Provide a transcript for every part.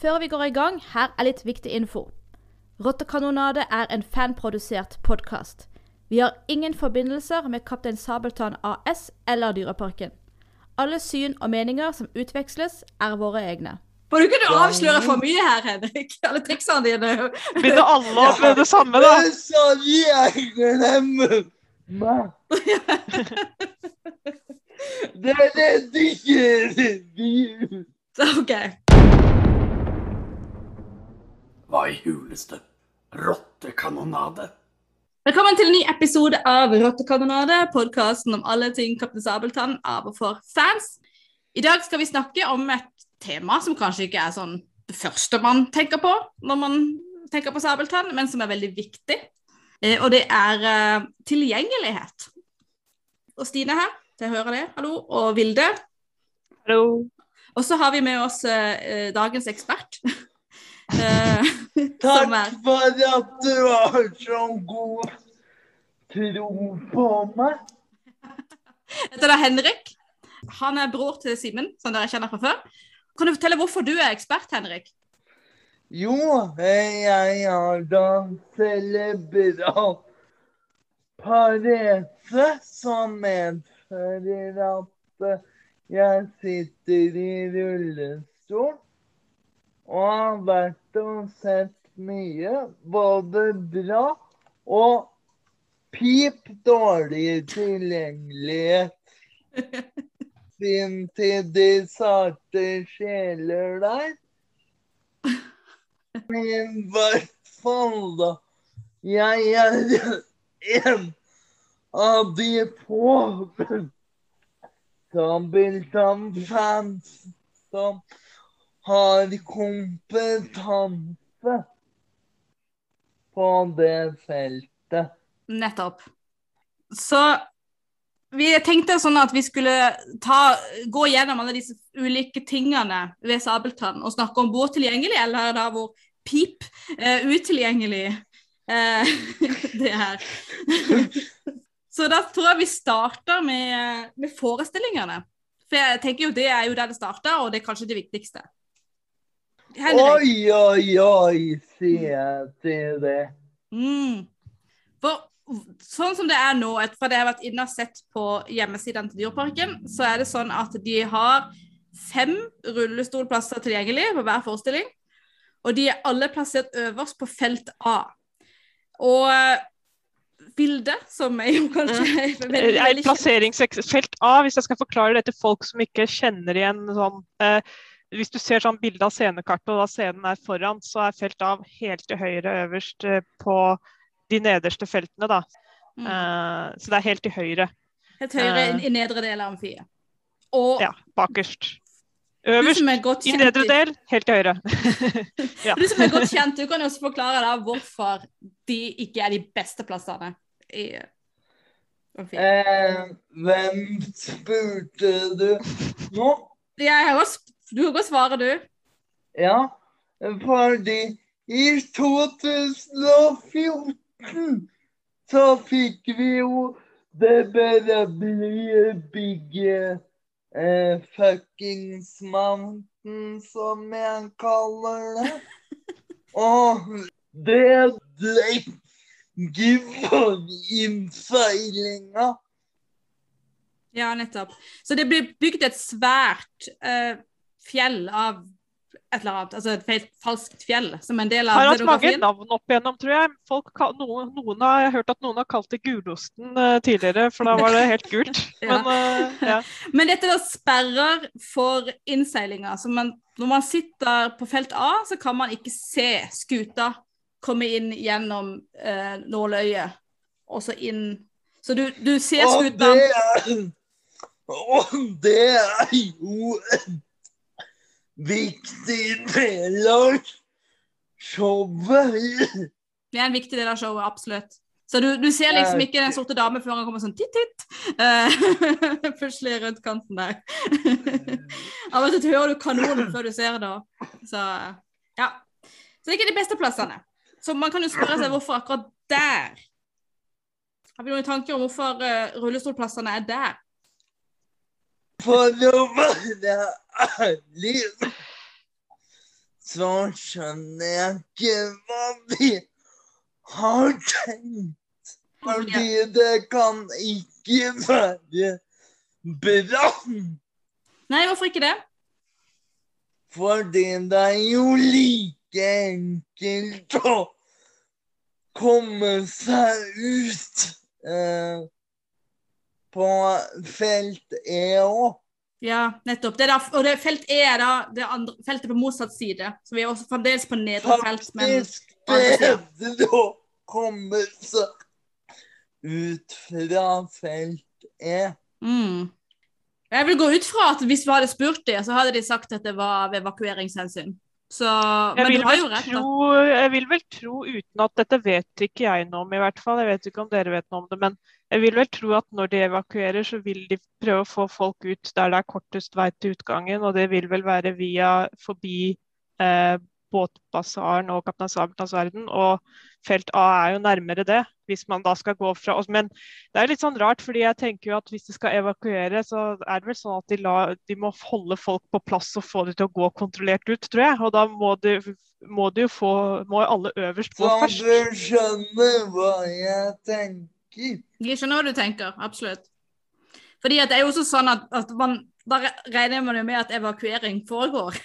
Før vi går i gang, her er litt viktig info. Rottekanonade er en fanprodusert podkast. Vi har ingen forbindelser med Kaptein Sabeltann AS eller Dyreparken. Alle syn og meninger som utveksles, er våre egne. Må du ikke avsløre for mye her, Henrik? Alle triksene dine. Begynner alle å prøve det samme, da? Det sa jeg glemmer meg. Det redigerer vi du OK. Hva i huleste? Rottekanonade? Velkommen til en ny episode av Rottekanonade, podkasten om alle ting Kaptein Sabeltann av og for fans. I dag skal vi snakke om et tema som kanskje ikke er sånn det første man tenker på når man tenker på Sabeltann, men som er veldig viktig. Eh, og det er eh, tilgjengelighet. Og Stine her, til hører det, hallo, og Vilde. Hallo. Og så har vi med oss eh, dagens ekspert. Eh, Takk er for at du har så god tro på meg. Dette er Henrik. Han er bror til Simen, som dere kjenner fra før. Kan du fortelle hvorfor du er ekspert, Henrik? Jo, jeg har da celebral parese som medfører at jeg sitter i rullestol og har vært og sett mye, både bra og pip dårlig tilgjengelighet. Sin til de sarte sjeler der. Men i hvert fall, da. Jeg er en av de få Sabeltann-fans som har kompetanse på det feltet. Nettopp. Så vi tenkte sånn at vi skulle ta, gå gjennom alle disse ulike tingene ved Sabeltann og snakke om hvor tilgjengelig, eller da hvor pip uh, utilgjengelig uh, det er. Så da tror jeg vi starter med, med forestillingene. For jeg tenker jo det er jo der det starter, og det er kanskje det viktigste. Henrik. Oi, oi, oi, sier jeg det. Mm. For sånn som det er nå, for det jeg har vært inne og sett på hjemmesidene til Dyreparken, så er det sånn at de har fem rullestolplasser tilgjengelig på hver forestilling. Og de er alle plassert øverst på felt A. Og eh, bildet, som er jo kanskje veldig, veldig plasseringsfelt A, hvis jeg skal forklare det til folk som ikke kjenner igjen sånn eh, Hvis du ser sånn bilde av scenekartet, og da scenen er foran, så er felt A helt til høyre øverst eh, på de nederste feltene, da. Mm. Uh, så det er helt til høyre. Helt høyre i, i nedre del av amfiet. Og Ja, bakerst. Øverst er i nedre del, helt til høyre. ja. Du som er godt kjent, du kan jo også forklare da hvorfor de ikke er de beste plassene i amfiet. Eh, hvem spurte du nå? Jeg har også, du kan godt svare, du. Ja, fordi i 2014 så fikk vi jo det berømmelige bygget eh, Fuckings Mountain, som jeg kaller det. Og det legger for innseilinga. Ja, nettopp. Så det ble bygd et svært eh, fjell av et eller annet, altså et feil- falskt fjell, som en del av Har hatt mange navn opp igjennom, tror jeg. Folk, noen, noen har jeg har hørt at noen har kalt det gulosten uh, tidligere, for da var det helt gult. Ja. Men uh, ja. Men dette da sperrer for innseilinga. Så man, når man sitter på felt A, så kan man ikke se skuta komme inn gjennom uh, nåløyet, og så inn Så du, du ser skuta skuta det er å, det er jo viktig del av showet. Det er en viktig del av showet, absolutt. Så du, du ser liksom ikke den sorte dame før han kommer sånn titt-titt. Uh, Plutselig rundt kanten der. Av og til hører du kanonen før du ser det. Så ja. Så det er ikke de beste plassene. Så man kan jo spørre seg hvorfor akkurat der. Har vi noen tanker om hvorfor uh, rullestolplassene er der? For å være ærlig så skjønner jeg ikke hva de har tenkt. Fordi det kan ikke være bra. Nei, hvorfor ikke det? Fordi det er jo like enkelt å komme seg ut eh, på felt E òg. Ja, nettopp. Det er da, og det felt E er da det andre, feltet på motsatt side. Så vi er også fremdeles på nedre felt, Faktisk bedre å komme seg ut fra felt E. mm. Jeg vil gå ut fra at hvis vi hadde spurt dem, så hadde de sagt at det var av evakueringshensyn. Så, Jeg vil, rett. tro, jeg vil vel tro, uten at dette vet ikke jeg noe om i hvert fall, jeg vet ikke om dere vet noe om det, men jeg vil vel tro at når de evakuerer, så vil de prøve å få folk ut der det er kortest vei til utgangen, og det vil vel være via forbi eh, båtbasaren og Kaptein Sabeltanns verden, og felt A er jo nærmere det, hvis man da skal gå fra oss. Men det er litt sånn rart, fordi jeg tenker jo at hvis de skal evakuere, så er det vel sånn at de, la, de må holde folk på plass og få dem til å gå kontrollert ut, tror jeg. Og da må de, må de jo få Må alle øverst gå først. Kan du skjønne hva jeg tenker. Jeg skjønner hva du tenker, absolutt. Fordi at det er jo også sånn at, at man, da regner man jo med at evakuering foregår.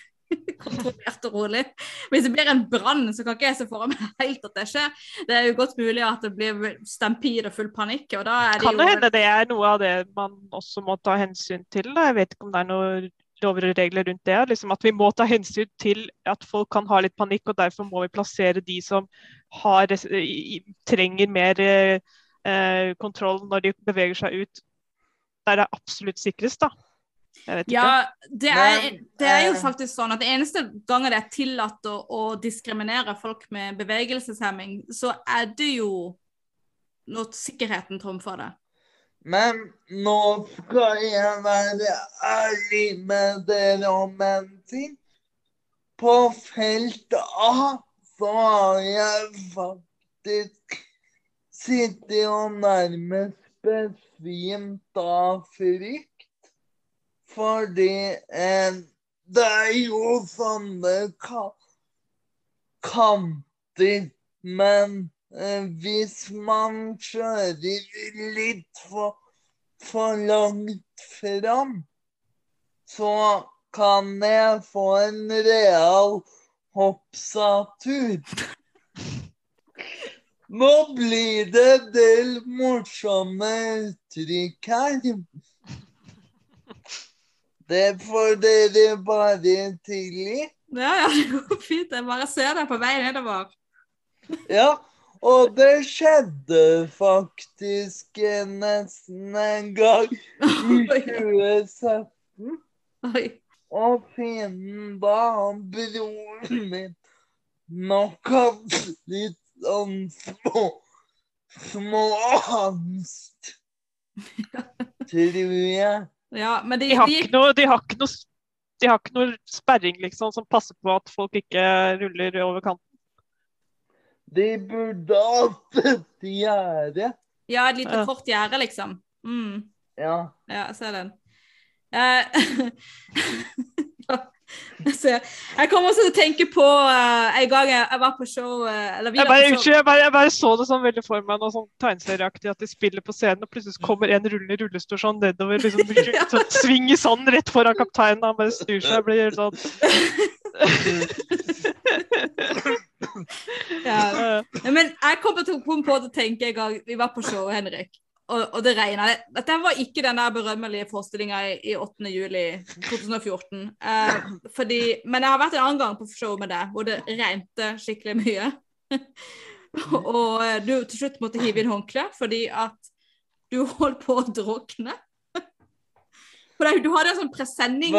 Kontrollert og rolig. Hvis det blir en brann, så kan ikke jeg se for meg helt at det skjer. Det er jo godt mulig at det blir stampede og full panikk, og da er det Kan jo det hende det er noe av det man også må ta hensyn til? Da? Jeg vet ikke om det er noen lover og regler rundt det. Liksom at vi må ta hensyn til at folk kan ha litt panikk, og derfor må vi plassere de som har, trenger mer eh, eh, kontroll når de beveger seg ut, der det er absolutt sikrest. da. Jeg vet ikke. Ja, det er, det er jo eh, faktisk sånn at det eneste gangen det er tillatt å, å diskriminere folk med bevegelseshemming, så er det jo når sikkerheten trumfer det. Men nå skal jeg være ærlig med dere om en ting. På felt A så har jeg faktisk sittet og nærmest besvimt av frykt. Fordi eh, det er jo sånne ka kanter. Men eh, hvis man kjører litt for, for langt fram, så kan jeg få en real hoppsatur. Nå blir det del morsomme uttrykk her. Det får dere bare tidlig. Ja, ja, det går fint. Jeg bare ser deg på vei nedover. Ja, og det skjedde faktisk nesten en gang i 2017. Oi. Og fienden da, han broren min, nok hadde litt sånn små små angst. Tror jeg. Ja, men de, De har de, ikke noe, de har ikke noe, de har ikke noe sperring liksom, som passer på at folk ikke ruller over kanten. De burde hatt et gjerde. ja, et lite Ja. kort gjerde, liksom. Mm. Ja. Ja, jeg ser den. Eh, jeg, jeg kommer også til å tenke på uh, en gang jeg, jeg var på show uh, eller Jeg bare, på show. jeg bare, jeg bare så det sånn veldig for meg, noe sånn tegneserieaktig, at de spiller på scenen, og plutselig kommer en rullende rullestol sånn nedover, liksom, sånn, sving i sanden rett foran kapteinen, han bare snur seg og blir sånn Ja. Men jeg kom til å komme på å tenke en gang vi var på show, Henrik, og, og det regna. Dette var ikke den der berømmelige forestillinga i, i 8. juli 2014. Eh, fordi, men jeg har vært en annen gang på show med deg hvor det regnet skikkelig mye. og eh, du til slutt måtte hive inn håndkle fordi at du holdt på å drukne. For du hadde en sånn presenning,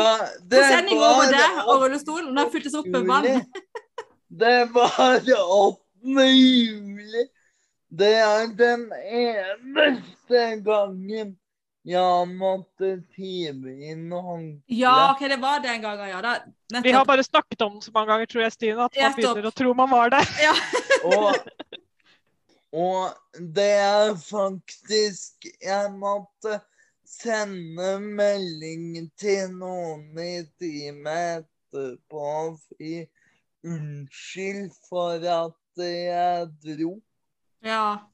presenning over deg og rullestolen, og den fylltes opp med vann. Det var det 8. juli. Det er den eneste gangen jeg måtte hive inn håndkle. Ja, OK, det var den gangen, ja. Da, Vi har bare snakket om det så mange ganger, tror jeg, Stine, at man begynner å tro man var der. Ja. Og, og det er faktisk Jeg måtte sende melding til noen i time etterpå og si unnskyld for at jeg dro. Ja.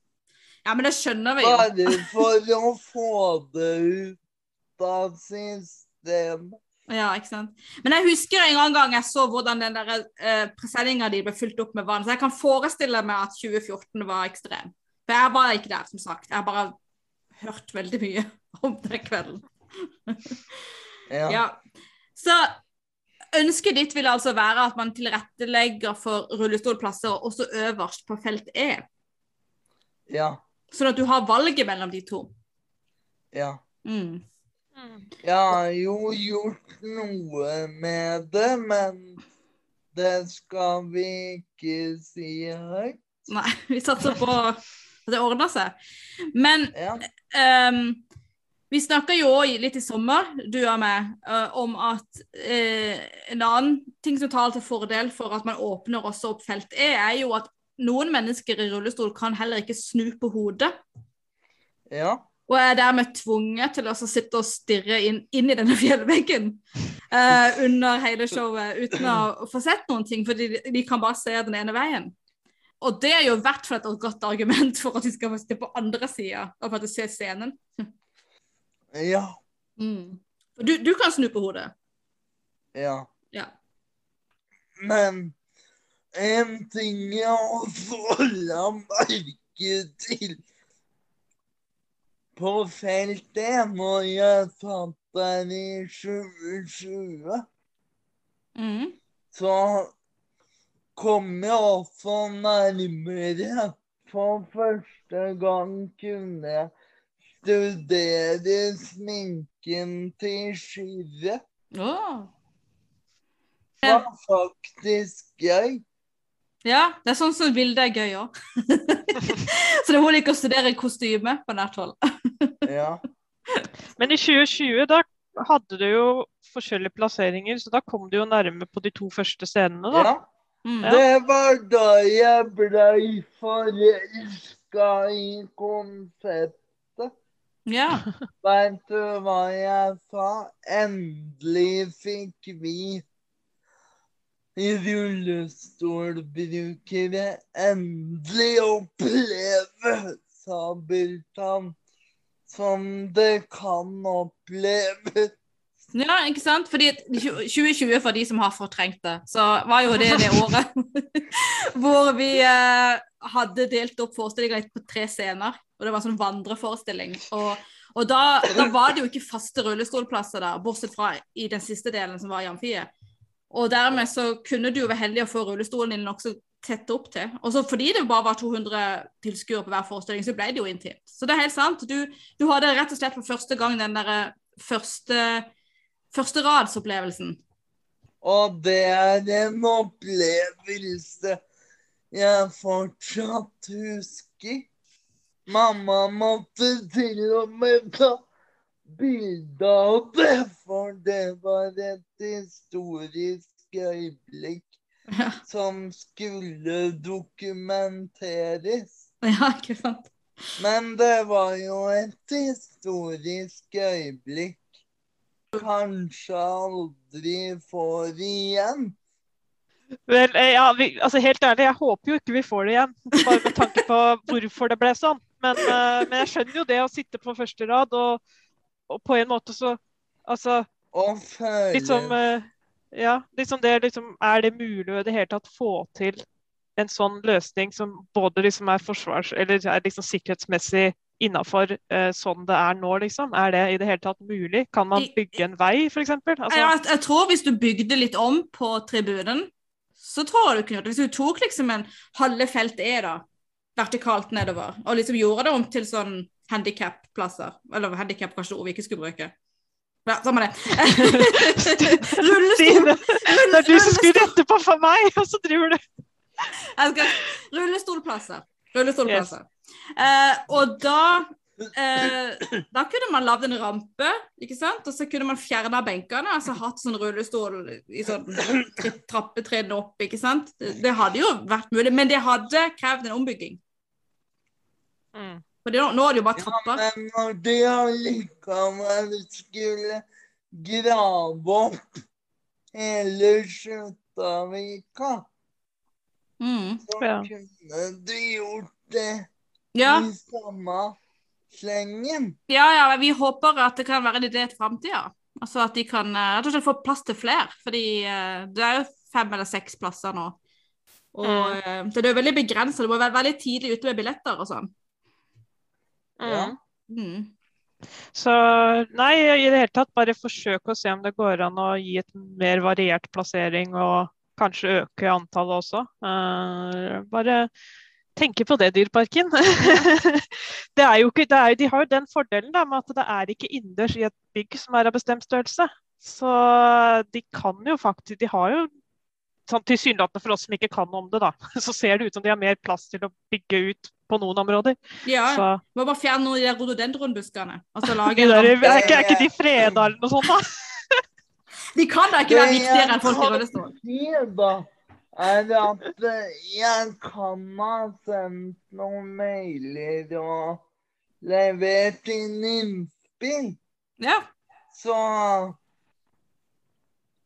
ja, men det skjønner vi jo. Bare for å få det ut av systemet. Ja, ikke sant. Men jeg husker en annen gang jeg så hvordan den der eh, presenninga di ble fylt opp med vann. Så jeg kan forestille meg at 2014 var ekstrem. For jeg var ikke der, som sagt. Jeg har bare hørt veldig mye om den kvelden. Ja. Ja. Så ønsket ditt vil altså være at man tilrettelegger for rullestolplasser også øverst på felt E. Ja. Sånn at du har valget mellom de to. Ja. Mm. Jeg har jo gjort noe med det, men det skal vi ikke si høyt. Nei, vi satser på at det ordner seg. Men Ja. um, vi snakka jo òg litt i sommer, du og meg, uh, om at uh, en annen ting som taler til fordel for at man åpner også opp felt E, er jo at noen mennesker i rullestol kan heller ikke snu på hodet. Ja. Og er dermed tvunget til å så sitte og stirre inn, inn i denne fjellveggen eh, under hele showet uten å få sett noen ting, fordi de, de kan bare se den ene veien. Og det er jo i hvert fall et godt argument for at de skal sitte på andre sida og faktisk se scenen. Ja. Mm. Du, du kan snu på hodet. Ja. Ja. Men en ting jeg også la merke til på feltet når jeg satt der i 2020, Mm. så kom jeg også nærmere. For første gang kunne jeg studere sminken til Skyrre. Oh. Det var faktisk gøy. Ja, det er sånn som bildet er gøy òg. Så det er hun liker å studere kostyme på nært hold. Ja. Men i 2020 da hadde du jo forskjellige plasseringer, så da kom du jo nærme på de to første scenene, da. ja. Mm. Ja. Det var da jeg blei forelska i konseptet. Ja. Veit du hva jeg sa? Endelig fikk vi rullestolbrukere endelig oppleve Sabeltann som det kan oppleves. ja, ikke sant? Fordi 2020, for de som har fortrengt det, så var jo det det året hvor vi eh, hadde delt opp forestillinga på tre scener. Og det var en sånn vandreforestilling. Og, og da, da var det jo ikke faste rullestolplasser der, bortsett fra i den siste delen som var i amfiet. Og dermed så kunne du jo være heldig å få rullestolen din nokså tett opp til. Og så fordi det bare var 200 tilskuere på hver forestilling, så ble det jo intimt. Så det er helt sant. Du, du hadde rett og slett for første gang den derre første førsteradsopplevelsen. Og det er en opplevelse jeg fortsatt husker. Mamma måtte til og med ta bilde av det, for det var et historisk øyeblikk Ja, som skulle dokumenteres. ja ikke sant? Men det var jo et historisk øyeblikk. Kanskje aldri får igjen. Vel, eh, ja, vi, altså Helt ærlig, jeg håper jo ikke vi får det igjen, bare med tanke på hvorfor det ble sånn. Men, eh, men jeg skjønner jo det å sitte på første rad, og, og på en måte så Altså, liksom eh, Ja, liksom det liksom Er det mulig å i det hele tatt få til en sånn løsning som både liksom er forsvars... Eller er liksom sikkerhetsmessig innafor eh, sånn det er nå, liksom? Er det i det hele tatt mulig? Kan man bygge en vei, f.eks.? Altså, Jeg, jeg tror hvis du bygde litt om på tribunen, så tror jeg du kunne gjort det. Hvis du tok liksom en halve felt E, da, vertikalt nedover, og liksom gjorde det om til sånn handikapplasser, eller handikap kanskje ord vi ikke skulle bruke. Ja, samme det. Rullestol! Det er du som skulle rette på for meg, og så driver du Rullestolplasser. rullestolplasser. Yes. Eh, og da eh, Da kunne man lagd en rampe, ikke sant? og så kunne man fjerna benkene. altså Hatt sånn rullestol i sånn tri trappetrinn opp, ikke sant. Det, det hadde jo vært mulig, men det hadde krevd en ombygging. mm. For nå, nå er det jo bare Ja, men når de allikevel skulle grave opp hele Skjuttavika, Mm. så Ja. kunne du gjort det Ja. i samme slengen. ja, ja, vi håper at det kan være en idé til framtida. Altså at de kan eh, rett og slett få plass til flere. Fordi eh, det er jo fem eller seks plasser nå. Og Mm. eh, det er jo veldig begrensa. Du må være veldig tidlig ute med billetter og sånn. Ja. Mm. Så nei, i det hele tatt bare forsøk å se om det går an å gi et mer variert plassering og kanskje øke antallet også. Uh, bare tenke på det, Dyreparken. det er jo ikke, det er, de har jo den fordelen da, med at det er ikke innendørs i et bygg som er av bestemt størrelse. Så de kan jo faktisk De har jo sånn tilsynelatende for oss som ikke kan om det, da, så ser det ut som de har mer plass til å bygge ut på noen områder. Ja, Så må bare fjerne noen av de der. Altså de der, er, ikke, er ikke de freda eller noe sånt, da? De kan da ikke være viktigere enn folk i rullestol. er da, er at eh, jeg kan ha sendt noen mailer og levert inn innspill. Ja, Så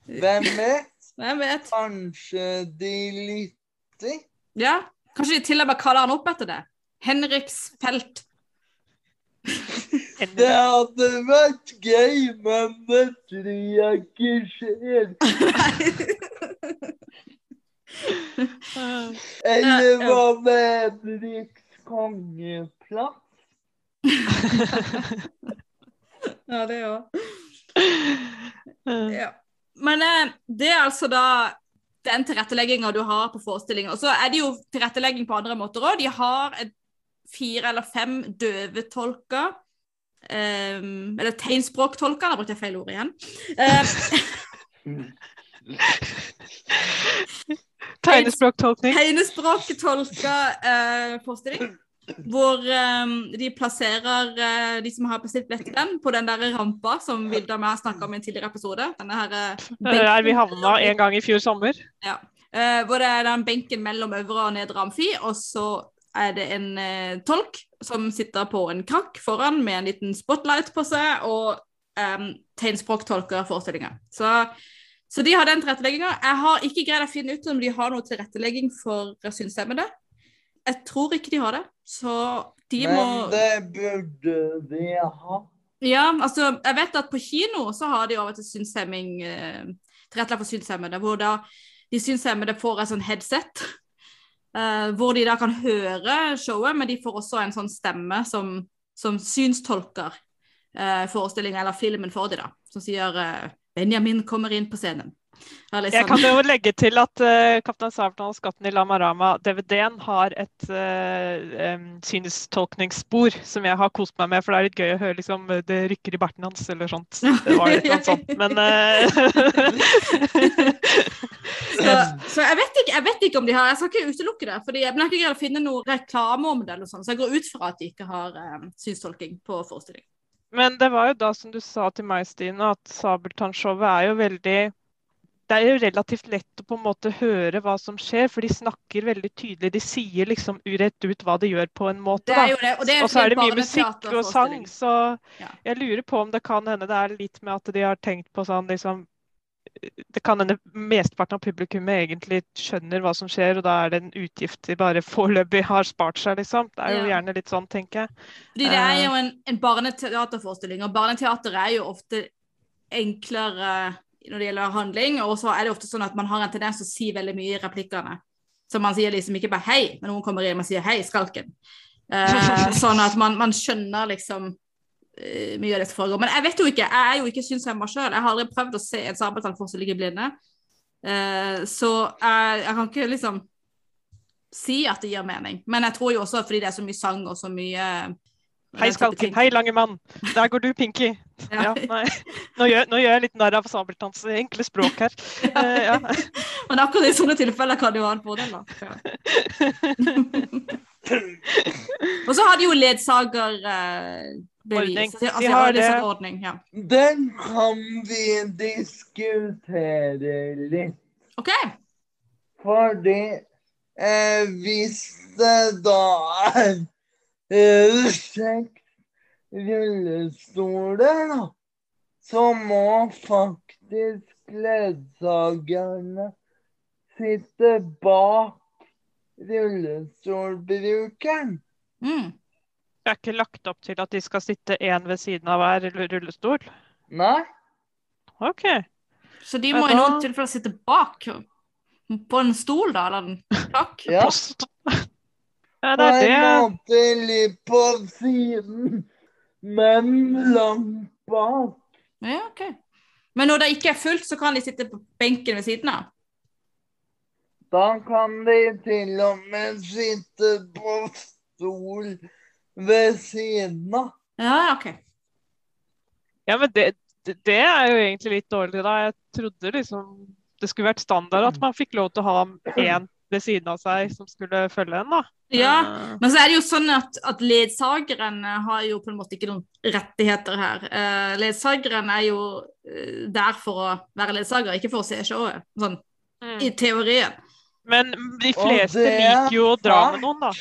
hvem vet? Hvem vet. Kanskje de lytter? Ja, Kanskje de til og med kaller han opp etter det. Henriksfelt. Det hadde vært gøy, men det tror jeg ikke skjer. Eller hva med Henriks kongeplass? Ja, det òg. Ja. Men eh, det er altså da den tilrettelegginga du har på forestillinga. Og så er det jo tilrettelegging på andre måter òg. De har et, fire eller fem døvetolker. Um, eller tegnspråktolker, da brukte jeg feil ord igjen. Um, Tegnespråktolkning. tegnespråktolka uh, forestilling. Hvor um, de plasserer uh, de som har bestilt billett til den, på den der rampa som Vilda og jeg snakka om i en tidligere episode. Denne her, uh, Det er der vi havna en gang i fjor sommer. Eh, hvor det er den benken mellom øvre og nedre amfi, og så er det en eh, tolk som sitter på en krakk foran med en liten spotlight på seg, og um, tegnspråktolker forestillinga. Så, så de har den tilrettelegginga. Jeg har ikke greid å finne ut om de har noe tilrettelegging for synshemmede. Jeg tror ikke de har det, så de må Men det burde de ha. ja, altså, jeg vet at på kino så har de over til synshemming, eh, tilrettelagt for synshemmede, hvor da de synshemmede får et sånn headset, eh, hvor de da kan høre showet, men de får også en sånn stemme som, som synstolker uh, forestillingen eller filmen for dem, da, som sier uh, Benjamin kommer inn på scenen. Eller Jeg sånn. kan jo legge til at uh, 'Kaptein Sabeltann og skatten i Lamarama', DVD-en, har et uh, um, synstolkningsspor som jeg har kost meg med. For det er litt gøy å høre liksom, det rykker i barten hans eller sånt. Det var litt noe sånt. Men Så, jeg, vet ikke, jeg vet ikke om de har Jeg skal ikke utelukke det, fordi jeg, men jeg har ikke greid å finne noe reklame om det. sånn, Så jeg går ut fra at de ikke har eh, synstolking på forestilling. Men det var jo da, som du sa til meg, Stine, at Sabeltann-showet er jo veldig Det er jo relativt lett å på en måte høre hva som skjer, for de snakker veldig tydelig. De sier liksom urett ut hva de gjør, på en måte. Det da. er jo det, og det er Og så er det mye musikk og sang, så Ja. jeg lurer på om det kan hende det er litt med at de har tenkt på sånn liksom Det kan hende mesteparten av publikummet egentlig skjønner hva som skjer, og da er det en utgift de bare foreløpig har spart seg, liksom. Det er jo Ja. gjerne litt sånn, tenker jeg. Fordi det er Eh. jo en, en barneteaterforestilling, og barneteater er jo ofte enklere når det gjelder handling, og så er det ofte sånn at man har en tendens til å si veldig mye i replikkene. Så man sier liksom ikke bare 'hei' når noen kommer inn, man sier 'hei, skalken'. Eh, sånn at man, man skjønner liksom mye av dette foregår. Men jeg vet jo ikke, jeg er jo ikke synshemma sjøl. Jeg har aldri prøvd å se en sabeltannforestilling ligge blinde. Eh, så jeg, jeg kan ikke liksom si at det gir mening. Men jeg tror jo også fordi det er så mye sang og så mye Hei, den Skalken. Hei, lange mann. Der går du, Pinky. Ja. Ja. Nå, gjør, nå gjør jeg litt narr av Sabeltanns enkle språk her. Uh, ja. Men akkurat i sånne tilfeller kan det jo ha en fordel, da. Og så har de jo ledsagerbevis. Ordning. Altså, De har det. ledsagerordning, ja. Den kan vi diskutere litt. OK. Fordi eh, hvis det da er eh, seks rullestoler, da, så må faktisk ledsagerne sitte bak rullestolbrukeren. Mm. Det er ikke lagt opp til at de skal sitte én ved siden av hver rullestol? Nei, OK. Så de må må i noen tilfeller sitte bak på en stol, da, eller en takk. ja. Ja, På det er en det. måte litt på siden, men langt bak. Ja, ok. Men når det ikke er fullt, så kan de sitte på benken ved siden av? Da kan de til og med sitte på stol ved siden av. Ja, ok. Ja, men det, det, er jo egentlig litt dårlig, da. Jeg trodde liksom det skulle vært standard at man fikk lov til å ha én ved siden av seg som skulle følge en, da. Ja, Men så er det jo sånn at, at ledsageren har jo på en måte ikke noen rettigheter her. Eh, ledsageren er jo eh, der for å være ledsager, ikke for å se showet. Sånn i mm. teorien. Men de fleste er liker jo å dra med noen, da.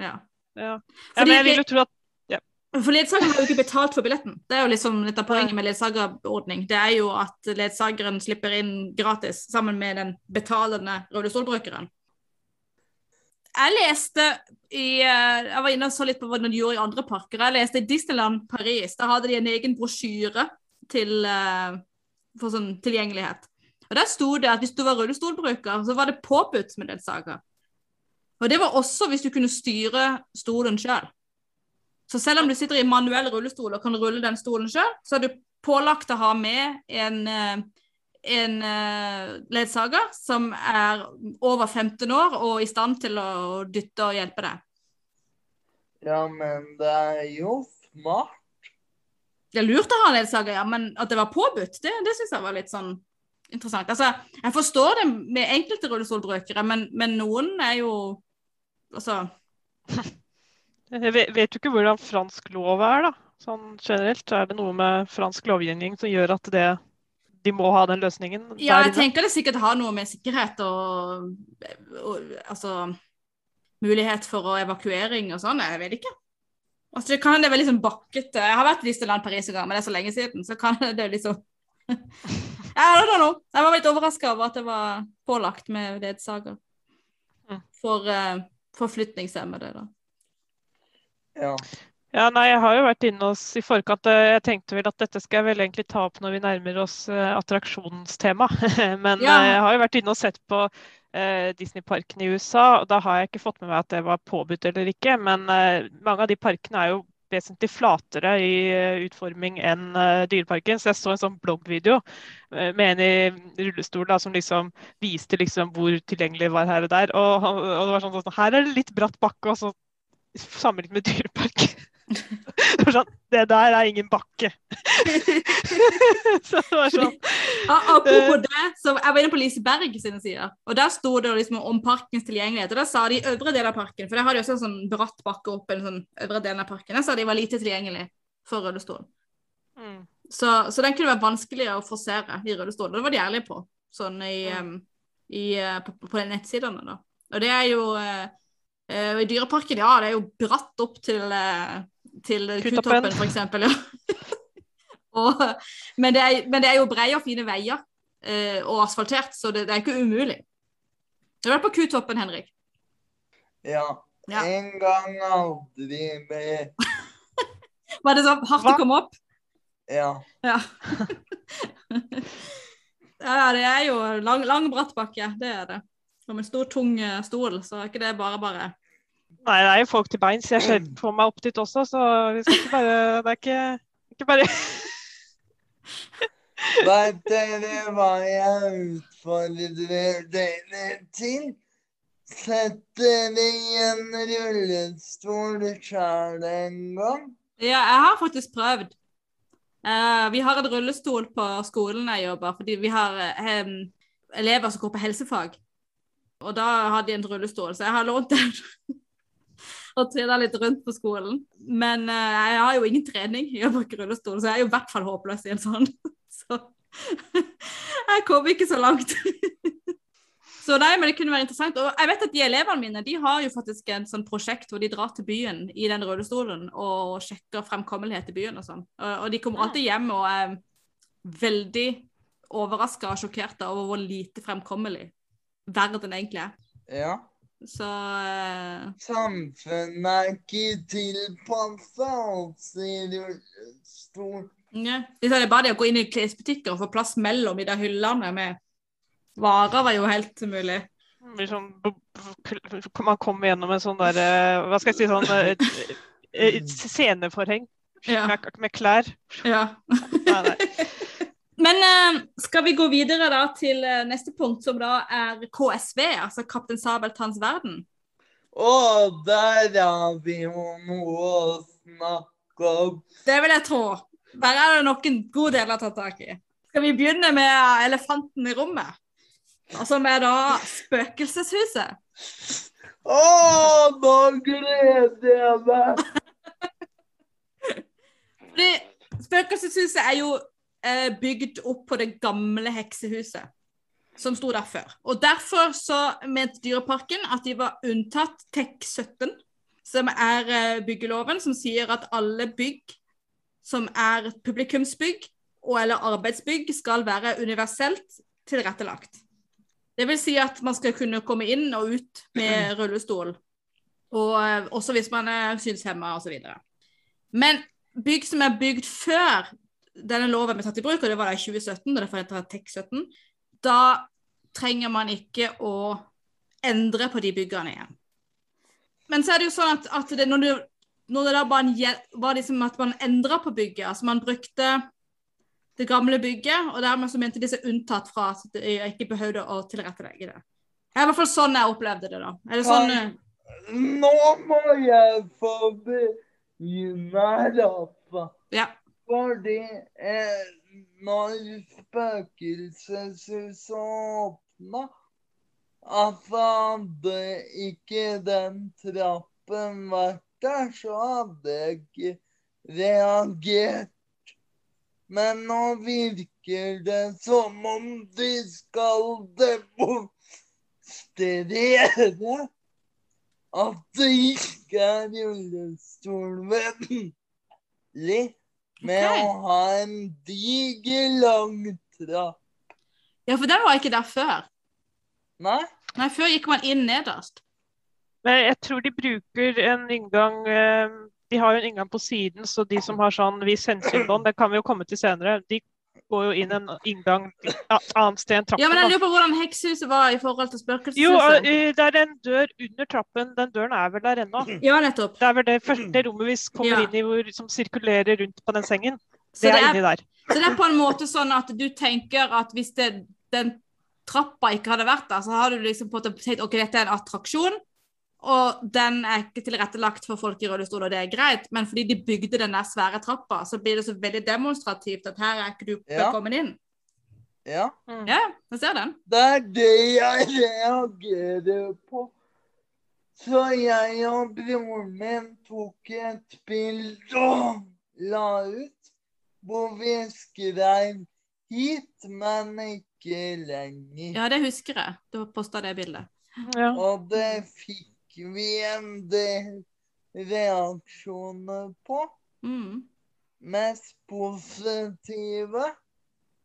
Ja. Ja. ja, men jeg vil jo tro at For ledsageren har jo ikke betalt for billetten. Det er jo liksom litt av poenget med ledsagerordning. Det er jo at ledsageren slipper inn gratis sammen med den betalende rullestolbrukeren. Jeg leste i eh, Jeg var inne og så litt på hva de gjorde i andre parker. Jeg leste i Disneyland Paris. Da hadde de en egen brosjyre til, eh, for sånn tilgjengelighet. Og Der sto det at hvis du var rullestolbruker, så var det påbudt med ledsager. Og det var også hvis du kunne styre stolen sjøl. Så selv om du sitter i manuell rullestol og kan rulle den stolen sjøl, så er du pålagt å ha med en, eh, en eh, ledsager som er over 15 år og i stand til å dytte og hjelpe deg. Ja, men det er jo smart. Det er lurt å ha ledsager, ja, men at det var påbudt, det, det syns jeg var litt sånn interessant. Altså, jeg forstår det med enkelte rullestolbrukere, men, men noen er jo Altså Jeg vet, vet jo ikke hvordan fransk lov er, da. Sånn generelt. Er det noe med fransk lovgivning som gjør at det, de må ha den løsningen Ja, jeg tenker det sikkert har noe med sikkerhet og, og altså mulighet for evakuering og sånn, jeg vet ikke. Altså, det kan det være liksom bakkete. Jeg har vært i Disneyland Paris en gang, men det er så lenge siden, så kan det liksom. Jeg var litt overraska over at det var pålagt med ledsager Mm. for uh, forflytningshemmede, da. Ja. Ja, nei, jeg har jo vært inne hos i forkant. eh, Jeg tenkte vel at dette skal jeg vel egentlig ta opp når vi nærmer oss uh, attraksjonstema. Men Ja. eh, jeg har jo vært inne og sett på eh, Disney-parkene i USA, og da har jeg ikke fått med meg at det var påbudt eller ikke. Men mange av de parkene er jo vesentlig flatere i eh, utforming enn eh, Dyreparken. Så jeg så en sånn bloggvideo eh, med en i rullestol da, som liksom viste liksom hvor tilgjengelig var her og der. Og, og det var sånn, sånn her er det litt bratt bakke, og så sammenlignet med Dyreparken. Sånn Det der er ingen bakke. så det var sånn apropos det, så jeg var inne på Liseberg sine sider, og der sto det liksom om parkens tilgjengelighet. Og da sa de øvre del av parken, for der har de også en sånn bratt bakke opp en sånn øvre delen av parken, der sa de var lite tilgjengelig for rullestol. mm. Så, så den kunne være vanskeligere å forsere i rullestol. Det var de ærlige på, sånn i, Mm. i, på, på, de nettsidene, da. Og det er jo eh, eh, I Dyreparken, ja, det er jo bratt opp til, eh, til Kutoppen. For eksempel. Ja. og, men, det er, men det er jo breie og fine veier eh, og asfaltert, så det, det er ikke umulig. Du har vært på Kutoppen, Henrik. ja. Ja. En gang aldri mer. Var det så hardt Hva? å komme opp? Ja. Ja. ja, det er jo lang, lang bratt bakke, det er det. Som en stor, tung eh, stol, så er ikke det bare bare. Nei, det er jo folk til beins. Jeg ser på meg opp dit også, så vi skal ikke bare Det er ikke, ikke bare Vet dere hva jeg utfordrer dere til? Sett dere i en rullestol sjøl en gang. Ja, jeg har faktisk prøvd. Uh, vi har en rullestol på skolen jeg jobber, fordi vi har um, elever som går på helsefag. Og da har de en rullestol, så jeg har lånt den. og trilla litt rundt på skolen. Men uh, jeg har jo ingen trening i å bruke rullestol, så jeg er jo i hvert fall håpløs i en sånn. så jeg kom ikke så langt. Så nei, men det kunne være interessant. Og jeg vet at de elevene mine de har jo faktisk en sånn prosjekt hvor de drar til byen i den rullestolen og sjekker fremkommelighet i byen og sånn. Og, de kommer alltid hjem og er veldig overraska og sjokkerte over hvor lite fremkommelig verden egentlig er. Ja. Så eh, Samfunnet er ikke tilpassa oss i rullestol. ja. Det er det bare det å gå inn i klesbutikker og få plass mellom i de hyllene med varer var jo helt umulig. Mye sånn, man kommer gjennom en sånn der eh, Hva skal jeg si sånn et, eh, Sceneforheng Ja. med klær. Ja. Nei, nei. Men eh, skal vi gå videre da til eh, neste punkt, som da er KSV, altså Kaptein Sabeltanns verden? Å, der har vi jo noe å snakke om. Det vil jeg tro. Der er det nok en god del å ta tak i. Skal vi begynne med elefanten i rommet? Som er da spøkelseshuset. Å, nå gleder jeg meg! Fordi Spøkelseshuset er jo eh, bygd opp på det gamle heksehuset som sto der før. Og Derfor så mente Dyreparken at de var unntatt TEK17, som er eh, byggeloven, som sier at alle bygg som er publikumsbygg og eller arbeidsbygg, skal være universelt tilrettelagt. Det vil si at man skal kunne komme inn og ut med rullestol, og eh, også hvis man er synshemma osv. Men bygg som er bygd før denne loven ble tatt i bruk, og det var da i 2017, da det forhindret TEK17, da trenger man ikke å endre på de byggene igjen. Men så er det jo sånn at, at det, når, det, når det da bare var liksom at man endra på bygget, altså man brukte det gamle bygget, og dermed så mente de seg unntatt fra at de ikke behøvde å tilrettelegge det. Det er i hvert fall sånn jeg opplevde det, da. Er det sånn eh, Nå må jeg få begynne, Rafa. Ja. Fordi eh, når spøkelseshuset åpna, at hadde ikke den trappen vært der, så hadde jeg ikke reagert. Men nå virker det som om de skal demonstrere at det ikke er rullestolvennlig med okay. å ha en diger lang trapp. ja, for den var ikke der før. Nei? Nei, før gikk man inn nederst. Men jeg tror de bruker en inngang eh, De har jo en inngang på siden, så de som har sånn vis hensynbånd, det kan vi jo komme til senere, de går jo inn en inngang et annet sted enn trappen. Ja, men jeg lurer på hvordan heksehuset var i forhold til spøkelseshuset. Jo, det er en dør under trappen. Den døren er vel der ennå. Ja, nettopp. Det er vel det første rommet vi kommer Ja. inn i hvor, som sirkulerer rundt på den sengen. Det det, er er, inni der. så det er på en måte sånn at du tenker at hvis det, den trappa ikke hadde vært der, så har du liksom på en måte tenkt ok, dette er en attraksjon, og den er ikke tilrettelagt for folk i rullestol, og det er greit, men fordi de bygde den der svære trappa, så blir det så veldig demonstrativt at her er ikke du Ja. velkommen inn. Ja. Mm. Ja, jeg ser den. Det er det jeg reagerer på. Så jeg og broren min tok et bilde og la ut, hvor vi skrev 'hit, men ikke lenger'. Ja, det husker jeg. Du posta det bildet. Ja. Og det fikk vi en del reaksjoner på. Mm. Mest positive,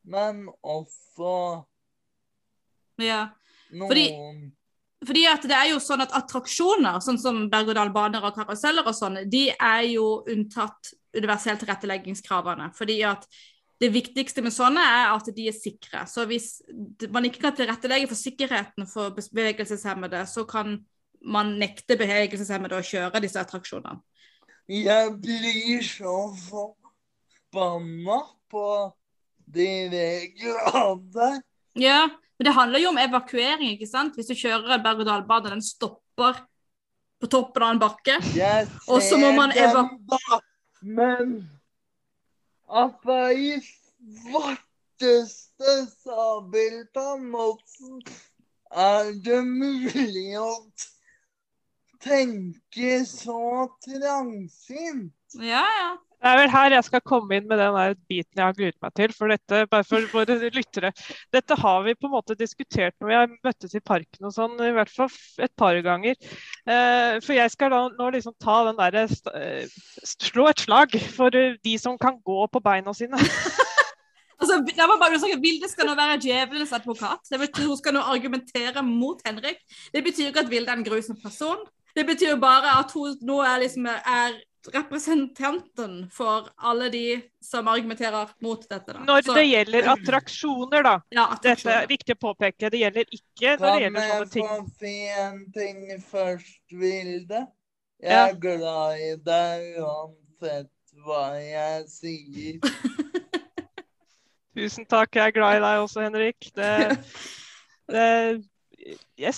men også Ja. noen Fordi- Fordi at det er jo sånn at attraksjoner, sånn som berg-og-dal-baner og karuseller og sånn, de er jo unntatt universell tilretteleggingskravene. Fordi at det viktigste med sånne er at de er sikre. Så hvis man ikke kan tilrettelegge for sikkerheten for bevegelseshemmede, så kan man nekter bevegelseshemmede å kjøre disse attraksjonene. Jeg blir så forbanna på de reglene. Ja, men det handler jo om evakuering, ikke sant? Hvis du kjører en berg-og-dal-bane, den stopper på toppen av en bakke. Jeg Og så må man ser eva- dem men er i svarteste sabeltann er det mulig å tenke så trangsynt. Ja, ja. Det er vel her jeg skal komme inn med den der biten jeg har gruet meg til. For dette, bare for våre lyttere. Dette har vi på en måte diskutert når vi har møttes i parken og sånn, i hvert fall et par ganger. Eh, for jeg skal da nå liksom ta den derre eh, Slå et slag for eh, de som kan gå på beina sine. Altså, det var bare sånn at Vilde skal nå være djevelens advokat. Det betyr Hun skal nå argumentere mot Henrik. Det betyr ikke at Vilde er en grusom person. Det betyr jo bare at hun nå er, liksom, er representanten for alle de som argumenterer mot dette. Da. Når Så- det gjelder attraksjoner, da. ja, Dette er viktig å påpeke. Det gjelder ikke når det Kan gjelder jeg sånne ting. få si en ting først, Vilde? Jeg Ja. er glad i deg uansett hva jeg sier. Tusen takk, jeg er glad i deg også, Henrik. Det, det, jeg,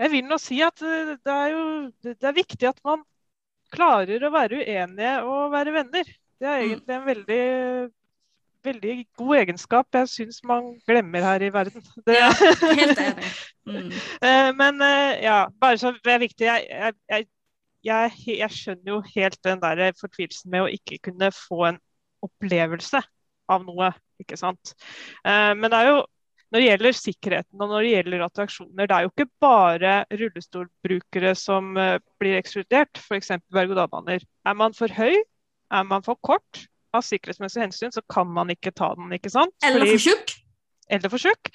jeg vil nå si at eh, det er jo det er viktig at man klarer å være uenige og være venner. Det er Mm. egentlig en veldig, veldig god egenskap jeg syns man glemmer her i verden. Det, Ja, helt enig. Mm. Eh, Men eh, ja, bare så det er viktig. Jeg, jeg, jeg, jeg, skjønner jo helt den der fortvilelsen med å ikke kunne få en opplevelse av noe, ikke sant. Men det er jo når det gjelder sikkerheten og når det gjelder attraksjoner, det er jo ikke bare rullestolbrukere som eh, blir ekskludert, f.eks. berg-og-dal-baner. Er man for høy, er man for kort, av sikkerhetsmessige hensyn, så kan man ikke ta den, ikke sant? Eller for tjukk. eller for tjukk.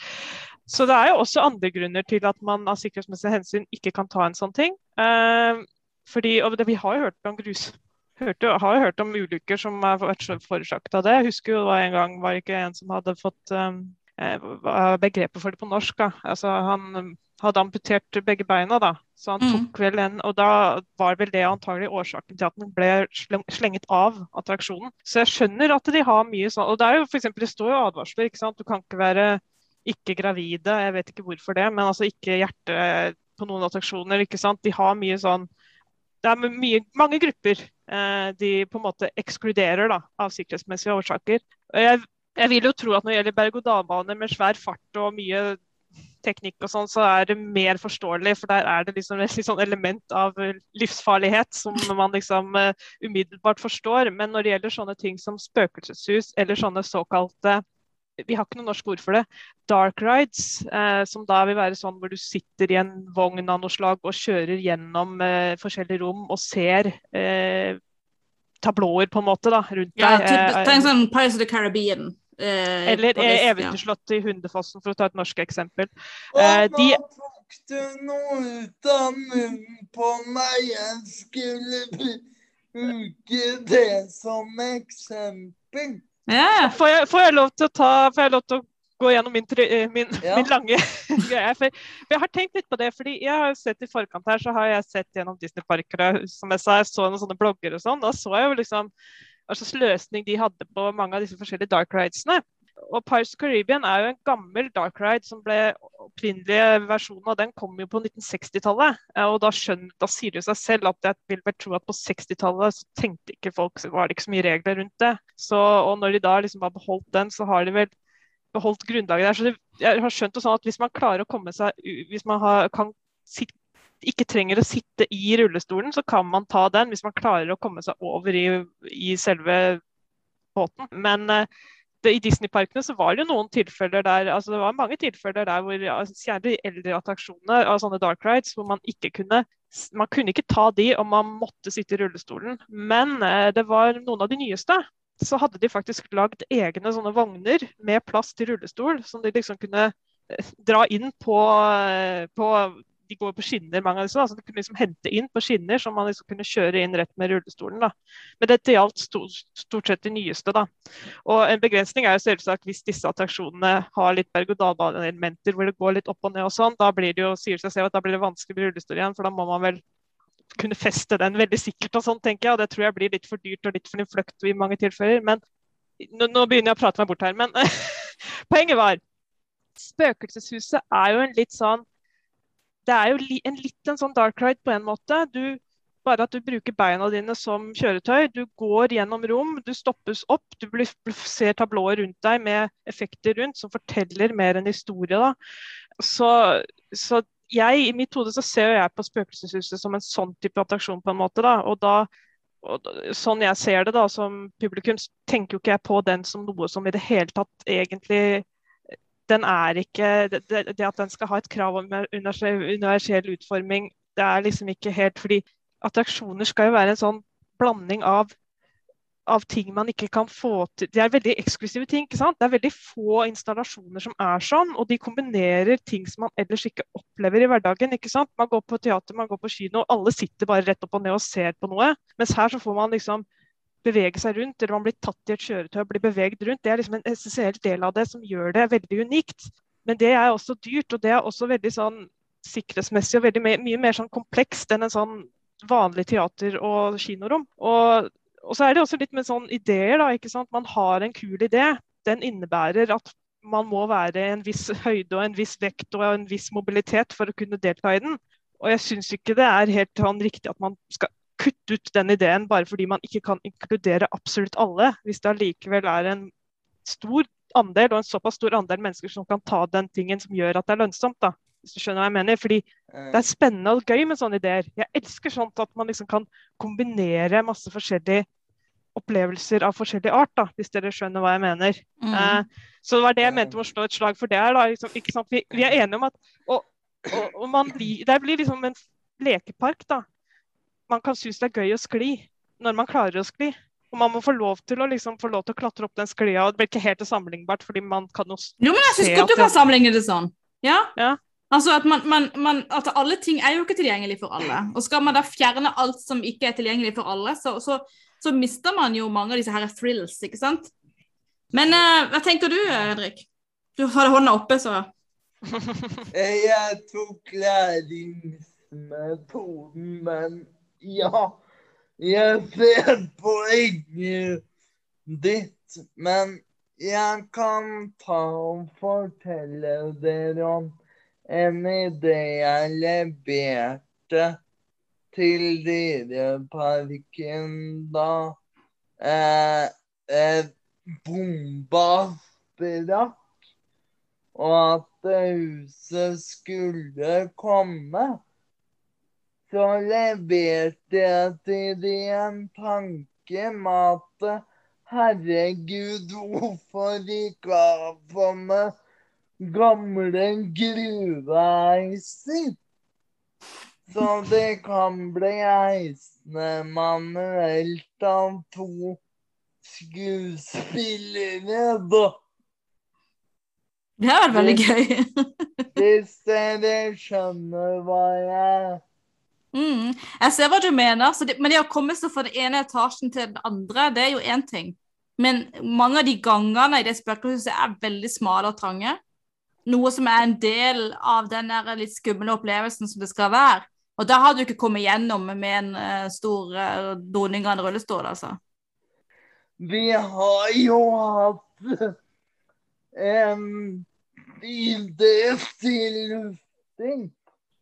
Så det er jo også andre grunner til at man av sikkerhetsmessige hensyn ikke kan ta en sånn ting. Eh, fordi, og det, Vi har jo hørt om grus. Hørte, har jo hørt om ulykker som har vært forårsaket av det. Jeg husker jo det var en gang var det ikke en som hadde fått um, hva er begrepet for det på norsk. da. Altså Han um, hadde amputert begge beina, da. Så han Mm. tok vel en Og da var vel det antagelig årsaken til at den ble slenget av attraksjonen. Så jeg skjønner at de har mye sånn Og det er jo for eksempel, det står jo advarsler, ikke sant. Du kan ikke være ikke gravide, jeg vet ikke hvorfor det, men altså ikke hjerte på noen attraksjoner. ikke sant? De har mye sånn Det er mye, mange grupper eh, de på en måte ekskluderer da, av sikkerhetsmessige årsaker. Og jeg, jeg vil jo tro at når det gjelder berg-og-dal-bane med svær fart og mye teknikk og sånn, så er det mer forståelig, for der er det liksom et sånn element av livsfarlighet som man liksom uh, umiddelbart forstår. Men når det gjelder sånne ting som spøkelseshus eller sånne såkalte vi har ikke noe norsk ord for det. Dark rides, eh, som da vil være sånn hvor du sitter i en vogn av noe slag og kjører gjennom eh, forskjellige rom og ser eh, tablåer på en måte da, rundt Ja, deg. Eh, tenk sånn Pirates of the Caribbean. Eh, eller eh, list, ja. I Hundefossen, for å ta et norsk eksempel. Og Eh, de- nå tok du noe ut av munnen på meg. Jeg skulle bruke det som eksempel. Ja, Får jeg, får jeg lov til å ta Får jeg lov til å gå gjennom min, eh, min, Ja. min lange greie? For, for jeg har tenkt litt på det, fordi jeg har sett i forkant her, så har jeg sett gjennom Disney-parker, og som jeg sa, jeg så noen sånne blogger og sånn. Da så jeg jo liksom hva slags løsning de hadde på mange av disse forskjellige dark ridesene. Og Pirates of Caribbean er jo en gammel dark ride som ble opprinnelige versjonen av den kom jo på 1960-tallet. Eh, Og da, skjønner, da sier det seg selv at jeg vil vel tro at på 60-tallet så tenkte ikke folk, så var det ikke så mye regler rundt det. Så, og når de da liksom har beholdt den, så har de vel beholdt grunnlaget der. Så det, jeg har skjønt det sånn at hvis man klarer å komme seg Hvis man har, kan ikke trenger å sitte i rullestolen, så kan man ta den hvis man klarer å komme seg over i, i selve båten. Men eh, det, i Disney-parkene så var det jo noen tilfeller der altså det var mange tilfeller der hvor ja, særlig eldre attraksjoner av sånne dark rides hvor man ikke kunne man kunne ikke ta de, om man måtte sitte i rullestolen. Men eh, det var noen av de nyeste. Så hadde de faktisk lagd egne sånne vogner med plass til rullestol, som de liksom kunne eh, dra inn på, på De går på skinner, mange av disse. Da, så de kunne liksom hente inn på skinner, så man liksom kunne kjøre inn rett med rullestolen. Da. Men dette gjaldt stort, stort sett de nyeste. Da. Og en begrensning er jo selvsagt hvis disse attraksjonene har litt berg-og-dal-bane-elementer hvor det går litt opp og ned og sånn, da blir det jo, sier seg selv at da blir det vanskelig med rullestol igjen, for da må man vel kunne feste den veldig sikkert og sånn, tenker jeg. Og det tror jeg blir litt for dyrt og litt for innfløkt i mange tilfeller. Men nå, nå begynner jeg å prate meg bort her. Men poenget var Spøkelseshuset er jo en litt sånn Det er jo li, en litt en sånn dark ride på en måte. Du, bare at du bruker beina dine som kjøretøy. Du går gjennom rom, du stoppes opp, du blir, ser tablåer rundt deg med effekter rundt som forteller mer enn historie. Da. Så, så jeg, i mitt hode ser jeg på Spøkelseshuset som en sånn type attraksjon på en måte. Da. Og da og sånn jeg ser det da, som publikum, tenker jo ikke jeg på den som noe som i det hele tatt egentlig Den er ikke Det, det at den skal ha et krav om universell utforming, det er liksom ikke helt Fordi attraksjoner skal jo være en sånn blanding av av ting man ikke kan få til Det er veldig eksklusive ting. ikke sant? Det er veldig få installasjoner som er sånn, og de kombinerer ting som man ellers ikke opplever i hverdagen. ikke sant? Man går på teater, man går på kino, alle sitter bare rett opp og ned og ser på noe. Mens her så får man liksom bevege seg rundt, eller man blir tatt i et kjøretøy og blir beveget rundt. Det er liksom en essensiell del av det som gjør det veldig unikt. Men det er også dyrt, og det er også veldig sånn sikkerhetsmessig og veldig mye, mye mer sånn komplekst enn en sånn vanlig teater- og kinorom. Og, og, så er det også litt med sånn ideer, da. ikke sant? Man har en kul idé. Den innebærer at man må være en viss høyde og en viss vekt og en viss mobilitet for å kunne delta i den. Og jeg syns ikke det er helt sånn riktig at man skal kutte ut den ideen bare fordi man ikke kan inkludere absolutt alle, hvis det allikevel er en stor andel og en såpass stor andel mennesker som kan ta den tingen som gjør at det er lønnsomt. da hvis du skjønner hva jeg mener. Fordi det er spennende og gøy med sånne ideer. Jeg elsker sånt at man liksom kan kombinere masse forskjellige opplevelser av forskjellig art, da, hvis dere skjønner hva jeg mener. Mm. Eh, så det var det jeg mente med å slå et slag for det her. Da, liksom, ikke sant? Vi, vi, er enige om at og, og, og man Det blir liksom en lekepark. da. Man kan synes det er gøy å skli når man klarer å skli. Og man må få lov til å liksom, få lov til å klatre opp den sklia. og Det blir ikke helt sammenlignbart, fordi man kan jo Jo, men jeg syns godt du kan sammenligne det sånn. Ja. Ja. Altså at, man, man, man, at alle ting er jo ikke tilgjengelig for alle. Og skal man da fjerne alt som ikke er tilgjengelig for alle, så, så, så mister man jo mange av disse her thrills, ikke sant? Men uh, hva tenker du, Henrik? Du hadde hånda oppe, så Jeg tok læringsmetoden, men ja. Jeg ser poenget ditt, men jeg kan ta og fortelle dere om en idé jeg leverte til Dyreparken da eh, eh, bomba sprakk og at huset skulle komme, så leverte jeg til de en tanke at herregud, hvorfor ikke ha meg gamle gruveiser? Så det kan bli eisende manuelt av to skuespillere, da. Det har vært veldig gøy. Hvis dere skjønner hva jeg Mm, jeg ser hva du mener, det, men det å komme seg fra den ene etasjen til den andre, det er jo én ting. Men mange av de gangene i det spøkelseshuset er veldig smale og trange. Noe som er en del av den litt skumle opplevelsen som det skal være. Og da har du ikke kommet gjennom med en uh, stor uh, doning av en rullestol, altså. Vi har jo hatt en idé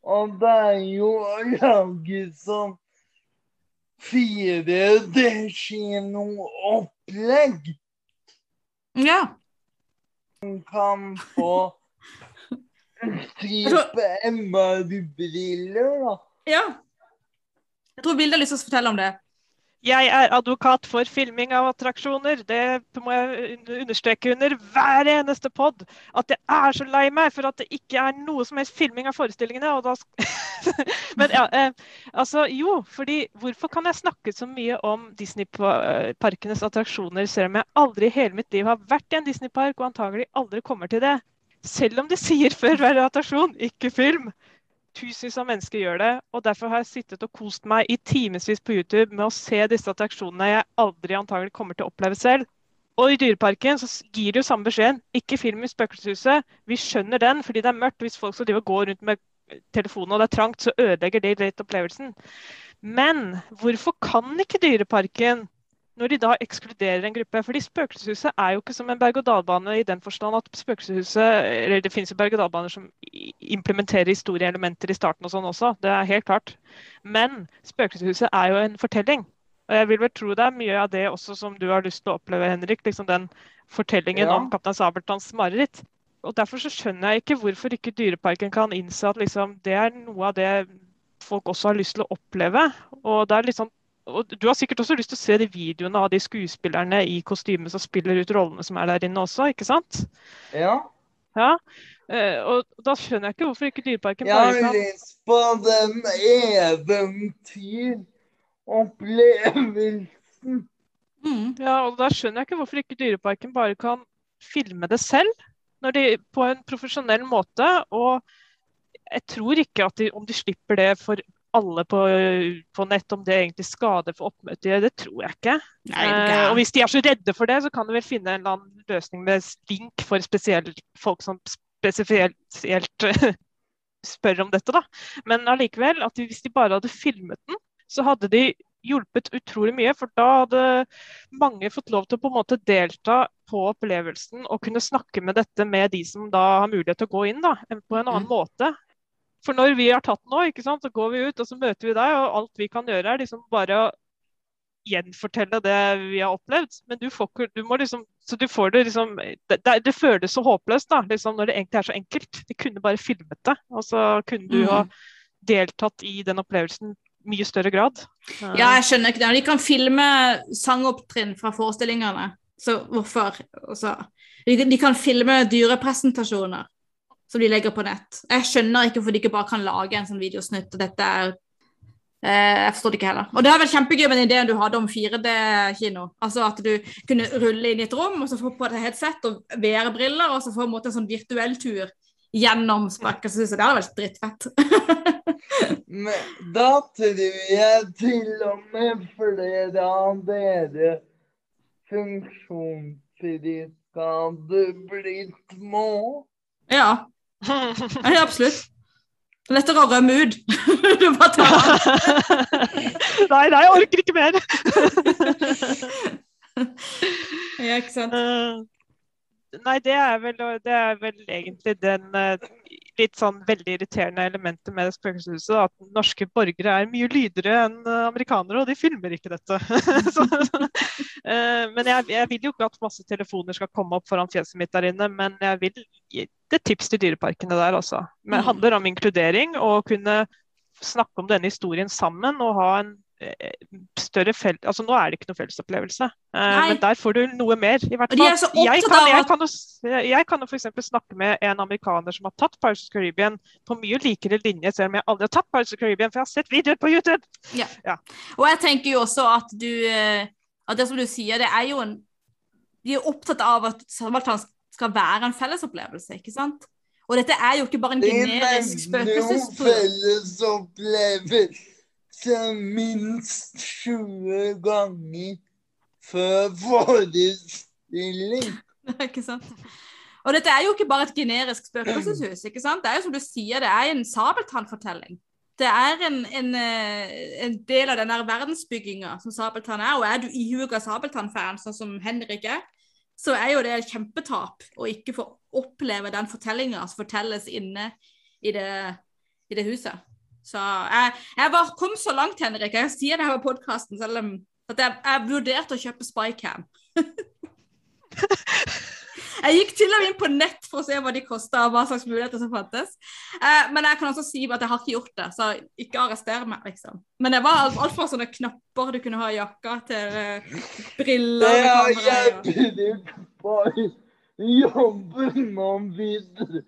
Og det er jo å lage sånn 4D-kinoopplegg. Ja. Man kan få type MR-briller, da. ja. Jeg tror Vilde har lyst til å fortelle om det. Jeg er advokat for filming av attraksjoner. Det må jeg understreke under hver eneste pod. At jeg er så lei meg for at det ikke er noe som helst filming av forestillingene. Men ja, eh, altså jo, fordi hvorfor kan jeg snakke så mye om Disneyparkenes attraksjoner, selv om jeg aldri i hele mitt liv har vært i en Disney-park og antagelig aldri kommer til det? Selv om de sier før hver attraksjon, ikke film. Tusenvis av mennesker gjør det, og derfor har jeg sittet og kost meg i timevis på YouTube med å se disse attraksjonene jeg aldri antagelig kommer til å oppleve selv. Og i Dyreparken så gir de jo samme beskjeden. Ikke film i spøkelseshuset. Vi skjønner den fordi det er mørkt. Hvis folk skal drive og gå rundt med telefonen og det er trangt, så ødelegger det litt opplevelsen. Men hvorfor kan ikke Dyreparken når de da ekskluderer en gruppe. Fordi Spøkelseshuset er jo ikke som en berg-og-dal-bane i den forstand at spøkelseshuset Eller det finnes jo berg-og-dal-baner som implementerer historieelementer i starten og sånn også, det er helt klart. Men Spøkelseshuset er jo en fortelling. Og jeg vil vel tro det er mye av det også som du har lyst til å oppleve, Henrik. liksom Den fortellingen Ja. om Kaptein Sabeltanns mareritt. Og Derfor så skjønner jeg ikke hvorfor ikke Dyreparken kan innse at liksom, det er noe av det folk også har lyst til å oppleve. Og det er liksom og Du har sikkert også lyst til å se de videoene av de skuespillerne i kostyme som spiller ut rollene som er der inne også, ikke sant? Ja. Ja. Eh, og da skjønner jeg ikke hvorfor ikke Dyreparken bare kan Jeg har lyst på den eventyropplevelsen. Mm. Ja, og da skjønner jeg ikke hvorfor ikke Dyreparken bare kan filme det selv når de, på en profesjonell måte. Og jeg tror ikke at de, om de slipper det for alle på, på nett, om det egentlig skader for oppmøtet, det tror jeg ikke. Nei, Eh, og hvis de er så redde for det, så kan de vel finne en eller annen løsning med link for spesielt folk som spesielt spør om dette, da. Men allikevel, at de, hvis de bare hadde filmet den, så hadde de hjulpet utrolig mye. For da hadde mange fått lov til å på en måte delta på opplevelsen og kunne snakke med dette med de som da har mulighet til å gå inn da, på en annen måte. For når vi har tatt nå, så går vi ut og så møter vi deg, og alt vi kan gjøre er liksom bare å gjenfortelle det vi har opplevd. Men du får ikke du må liksom, Så du får det liksom Det, det, det føles så håpløst da, liksom, når det egentlig er så enkelt. De kunne bare filmet det, og så kunne du Mm. ha deltatt i den opplevelsen mye større grad. Ja, jeg skjønner ikke det. De kan filme sangopptrinn fra forestillingene, så hvorfor? Også, de, de kan filme dyrepresentasjoner som de legger på nett. Jeg skjønner ikke hvorfor de ikke bare kan lage en sånn videosnutt. og dette er eh, Jeg forstår det ikke heller. Og det er vel kjempegøy med den ideen du hadde om 4D-kino. Altså at du kunne rulle inn i et rom og så få på deg headset og VR-briller, og så få en måte en sånn virtuell tur gjennom spøkelseshuset. Det hadde vært drittfett. Men da tror jeg til og med flere av dere funksjonsfriske hadde blitt må. ja. Ja, absolutt. Er lettere å rømme ut. du bare tar av. nei, nei, jeg orker ikke mer. Ja, ikke sant. Eh, Nei, det er vel, det er vel egentlig den eh, litt sånn veldig irriterende elementet med spøkelseshuset. At norske borgere er mye lydigere enn eh, amerikanere, og de filmer ikke dette. så, uh, men jeg, jeg vil jo ikke at masse telefoner skal komme opp foran fjeset mitt der inne, men jeg vil gi er tips til dyreparkene der, altså. Men det Mm. handler om inkludering og kunne snakke om denne historien sammen og ha en eh, større felt... Altså nå er det ikke noe fellesopplevelse, eh, men der får du noe mer, i hvert er fall. Jeg kan, jeg kan, jo, jeg kan jo for eksempel snakke med en amerikaner som har tatt Pirates of Caribbean på mye likere linje, selv om jeg aldri har tatt Pirates of Caribbean, for jeg har sett videoer på YouTube. Og jeg tenker jo også at du eh, At det som du sier, det er jo en De er opptatt av at Sabeltann skal være en fellesopplevelse, ikke sant? Og dette er jo ikke bare en generisk nevner jo spøkelseshistorie. fellesopplevelse minst 20 ganger før forestilling. ikke sant? Og dette er jo ikke bare et generisk spøkelseshus, ikke sant? Det er jo som du sier, det er en sabeltannfortelling. Det er en, en, eh, en del av den verdensbygginga som Sabeltann er, og er du ihuga Sabeltann-fan, sånn som Henrik er, så er jo det et kjempetap å ikke få oppleve den fortellinga som fortelles inne i det, i det huset. Så jeg, jeg var, kom så langt, Henrik, jeg sier det her på podkasten, selv om at jeg, jeg vurderte å kjøpe Spycam. Jeg gikk til og med inn på nett for å se hva de kosta, og hva slags muligheter som fantes. Eh, men jeg kan også si at jeg har ikke gjort det, så ikke arrester meg, liksom. Men det var alt, alt fra sånne knapper du kunne ha i jakka, til uh, briller Det er jævlig på jobben med videre.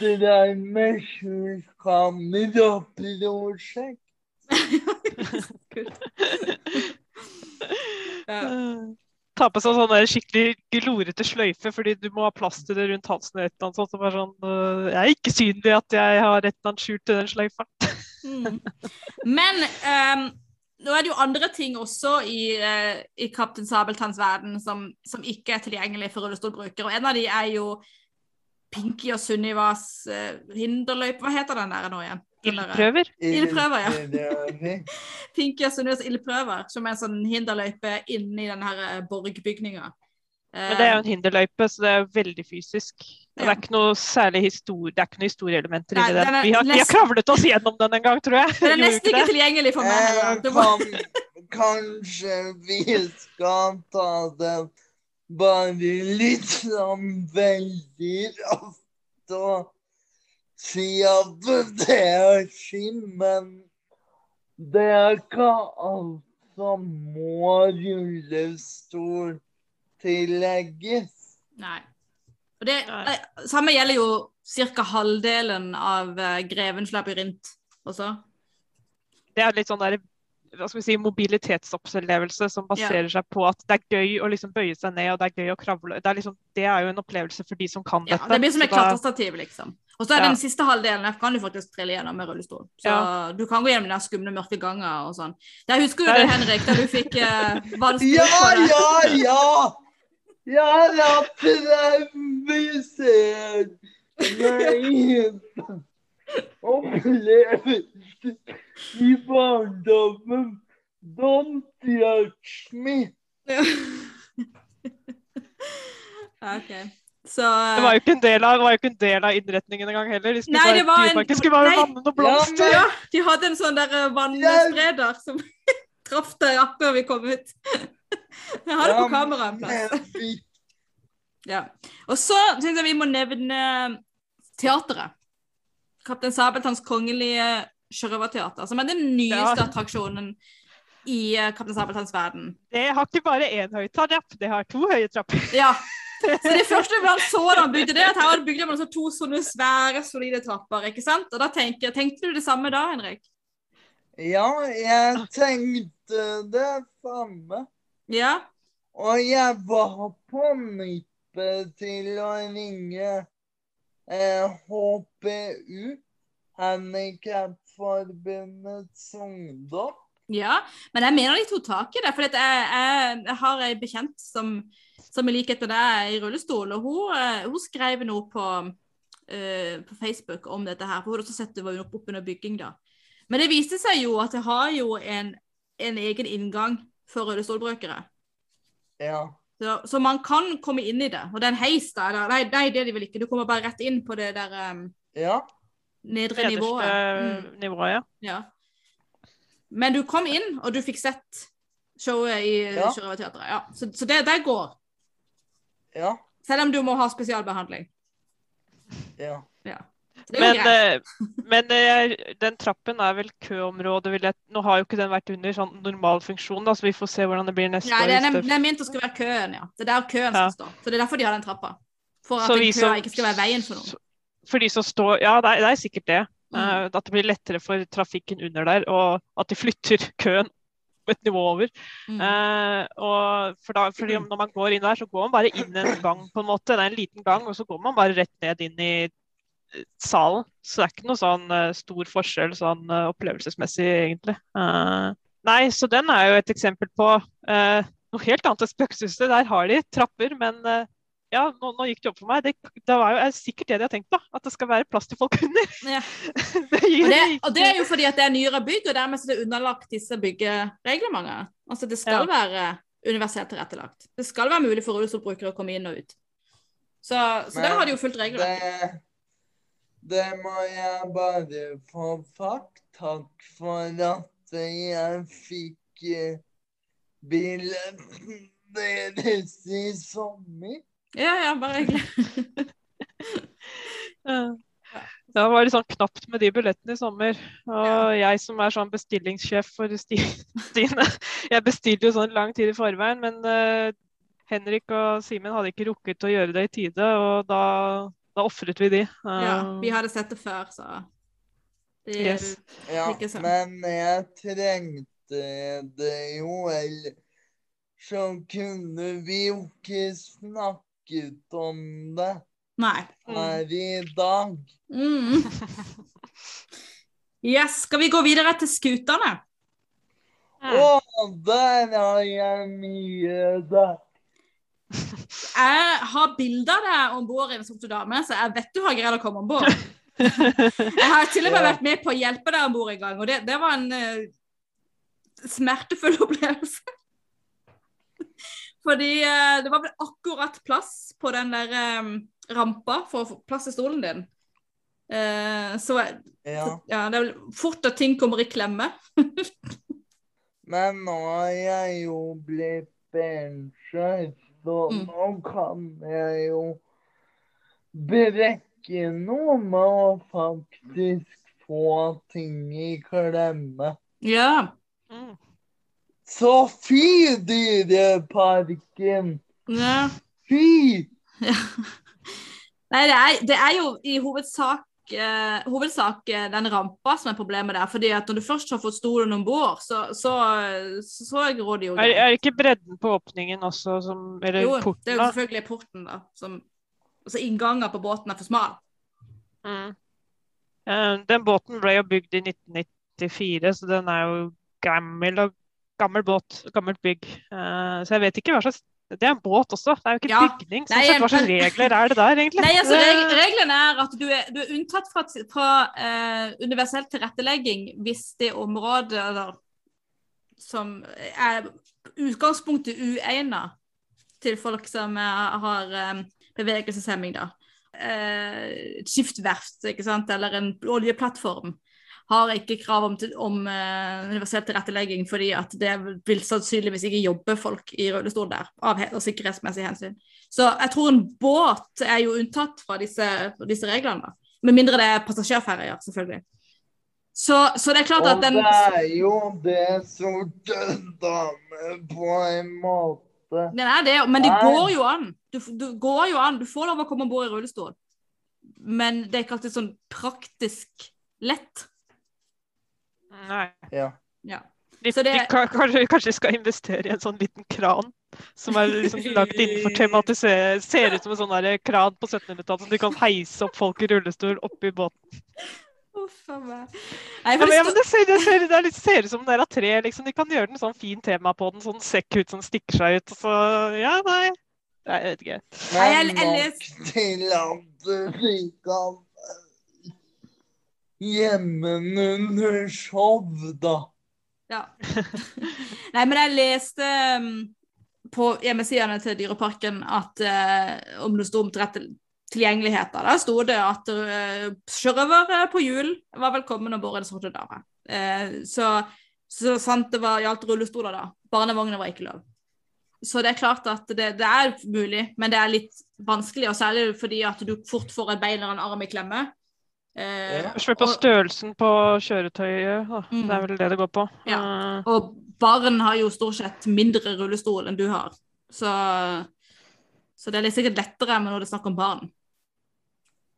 Det der med skjult kameraprosjekt. Kult. Ja. Ta på seg sånn skikkelig glorete sløyfe fordi du må ha det rundt halsen. eller annet sånt. og sånn, øh, jeg er ikke synlig at jeg har et eller annet skjult i den sløyfa. Mm. Men um, nå er det jo andre ting også i, uh, i Kaptein Sabeltanns verden som, som ikke er tilgjengelig for rullestolbrukere. Og en av de er jo Pinky og Sunnivas uh, hinderløype. Hva heter den der nå igjen? Ildprøver. Ildprøver, ja. Pinky og Sunnivas ildprøver, som er en sånn hinderløype inni denne eh, borgbygninga. Men det er jo en hinderløype, så det er veldig fysisk. Ja. det er ikke noe særlig historie, det er ikke noe historieelementer Nei, inni den. den er Vi har, vi har kravlet oss gjennom den en gang, tror jeg. Den er nesten ikke tilgjengelig for meg heller. Var, kan, kanskje vi skal ta det bare litt sånn veldig og si at det er skimmen. men det er ikke alt som må rullestol tillegges. nei. Og det eh, samme gjelder jo ca. halvdelen av uh, Grevens labyrint også. Det er litt sånn der si, mobilitetsopplevelse som baserer seg på at det er gøy å liksom bøye seg ned og det er gøy å kravle. Det er, liksom, det er jo en opplevelse for de som kan Ja, dette. det blir som et klatrestativ, liksom. Og så er Ja. den siste halvdelen der kan du faktisk trille gjennom med rullestol. Så Ja. du kan gå gjennom den skumle, mørke ganger og sånn. Der husker du det, Henrik, da du fikk uh, Ja, på deg? ja, ja! Jeg har hatt traumatisert Nei opplevelse i barndommen. Don't judge me. Ja. OK. Så Det var jo ikke en del av, det var jo ikke en del av innretningen engang heller. De skulle Nei, bare, det var en- Dyreparken skulle bare nei. vanne noen blomster. Ja, de hadde en sånn der eh, vannspreder som traff deg akkurat vi kom ut. Jeg har det på kamera en plass. Ja. Og så syns jeg vi må nevne teateret. Kaptein Sabeltanns kongelige sjørøverteater, som er den nyeste Ja. attraksjonen i eh, Kaptein Sabeltanns verden. Det har ikke bare én høytrapp, det har to høye trapper. Ja. Så det første vi så da han bygde det, at her hadde bygd man altså to sånne svære, solide trapper. ikke sant? Og da tenker, Tenkte du det samme da, Henrik? Ja, jeg tenkte det samme. Ja? Og jeg var på nippet til å ringe eh, HPU, Handikapforbundets ungdom. Ja, men jeg mener de tok tak i det. For jeg, jeg, jeg har ei bekjent som, som i likhet med deg er i rullestol, og hun, eh, hun skrev noe på, uh, på Facebook om dette her. For hun hadde også sett det var opp, under bygging da. Men det viste seg jo at det har jo en, en egen inngang for rullestolbrukere. Ja. Så, så man kan komme inn i det. Og det er en heis eller- Nei, nei, det er de vel ikke. Du kommer bare rett inn på det der um, Ja. Nedre nivået. Mm. nivået, ja. Ja. Men du kom inn, og du fikk sett showet i Ja. Sjørøverteatret. Ja. Så, så det det, går. Ja. Selv om du må ha spesialbehandling. Ja. Jo Men, eh, men eh, den trappen er vel køområde, vil jeg Nå har jo ikke den vært under sånn normal funksjon, da, så vi får se hvordan det blir neste er, år. Den, hvis er ment å skulle være køen, ja. Det er der køen Ja. skal stå. Så det er derfor de har den trappa. For at Så den køa ikke skal være veien for noen. For de som står Ja, det er, det er sikkert det. Eh, at det blir lettere for trafikken under der, og at de flytter køen et nivå over. Mm. Eh, og for da, fordi Når man går inn der, så går man bare inn en gang, på en måte. Det er en liten gang, og så går man bare rett ned inn i eh, salen. Så det er ikke noe sånn stor forskjell sånn opplevelsesmessig, egentlig. Eh, nei, så den er jo et eksempel på eh, noe helt annet enn Spøkelseshuset. Der har de trapper, men ja, nå, nå gikk det opp for meg. Det, det var jo er sikkert det de har tenkt, da. At det skal være plass til folk under. Ja. det Og det, og det er jo fordi at det er nyere bygg, og dermed er det underlagt disse byggereglementene. Altså det skal Ja. være universelt tilrettelagt. Det skal være mulig for rullestolbrukere å komme inn og ut. Så, så der har de jo fulgt reglene. Det, det må jeg bare få sagt. Takk for at jeg fikk eh, billetten deres i sommer. Ja, ja, bare hyggelig. Ja. Da var det sånn knapt med de billettene i sommer. Og jeg som er sånn bestillingssjef for Stine, jeg bestilte jo sånn lang tid i forveien, men uh, Henrik og Simen hadde ikke rukket å gjøre det i tide, og da, da ofret vi de. Ja, Eh, vi hadde sett det før, så det, Yes. Ja, Ikke men jeg trengte det jo, eller så kunne vi jo ikke snakket om det Nei. her i dag. Mm. Yes, skal vi gå videre til skutene? Å, der har jeg mye der. Jeg har bilder av deg om bord i en sort dame, så jeg vet du har greid å komme om bord. Jeg har til og med vært med på å hjelpe deg om bord en gang, og det, det var en uh, smertefull opplevelse. Fordi eh, det var vel akkurat plass på den der eh, rampa for å få plass i stolen din. Eh, så Ja. ja, det er vel fort at ting kommer i klemme. Men nå har jeg jo blitt benskjør, så Mm. nå kan jeg jo brekke noe med å faktisk få ting i klemme. Ja. Mm. Så fy, Dyreparken! ja. Fy! Nei, det er, det er jo i hovedsak eh, hovedsak eh, den rampa som er problemet der. fordi at når du først har fått stolen om bord, så, så, så gror det jo Er, er ikke bredden på åpningen også som Eller Jo, det er jo selvfølgelig porten, da. Som, altså inngangen på båten er for smal. Mm. Eh, den båten ble jo bygd i 1994, så den er jo gammel og gammel båt. Gammelt bygg. Uh, så jeg vet ikke hva slags Det er en båt også, det er jo ikke Ja. bygning. Nei, sett, hva slags regler er det der, egentlig? Nei, altså reg Reglene er at du er, du er unntatt fra, fra uh, universell tilrettelegging hvis det området eller, som er utgangspunktet uegnet til folk som er, har um, bevegelseshemming, da. Uh, et skiftverft, ikke sant, eller en oljeplattform har ikke krav om, om uh, universell tilrettelegging fordi at det vil sannsynligvis ikke jobbe folk i rullestol der, av he- sikkerhetsmessige hensyn. Så jeg tror en båt er jo unntatt fra disse, disse reglene, da. Med mindre det er passasjerferjer, selvfølgelig. Så, så det er klart at Og det er jo det sorte dame på en måte. Den er det, men det går jo an. Du, du går jo an. Du får lov å komme om bord i rullestol. Men det er ikke alltid sånn praktisk lett. Nei. Ja. Ja. De, Så det- de ka- kanskje, kanskje skal investere i en sånn liten kran som er liksom lagd innenfor tematisere Ser ut som en sånn der kran på 1700-tallet som de kan heise opp folk i rullestol oppi båten. Uff a meg. Nei, Ja, men, ja, men det, ser, det, ser, det er ser ut som den er av tre. Liksom. De kan gjøre den sånn fin tema på den, sånn sekk ut som stikker seg ut. Og så Ja, nei. Nei, jeg vet ikke. Men nok til at du gjemme under show. Ja. Nei, men jeg leste um, på hjemmesidene til Dyreparken at eh, om det sto om tilgjengelighet, da sto det at uh, sjørøvere på hjul var velkommen om bord i Den sorte dame. Eh, så, så sant det var, gjaldt rullestoler, da. Barnevogner var ikke lov. Så det er klart at det, det er mulig, men det er litt vanskelig, og særlig fordi at du fort får et bein eller en arm i klemme. Eh. Spørs på og- størrelsen på kjøretøyet. Da. Mm. Det er vel det det går på. Ja. Og barn har jo stort sett mindre rullestol enn du har. Så, så det er litt sikkert lettere med når det er snakk om barn.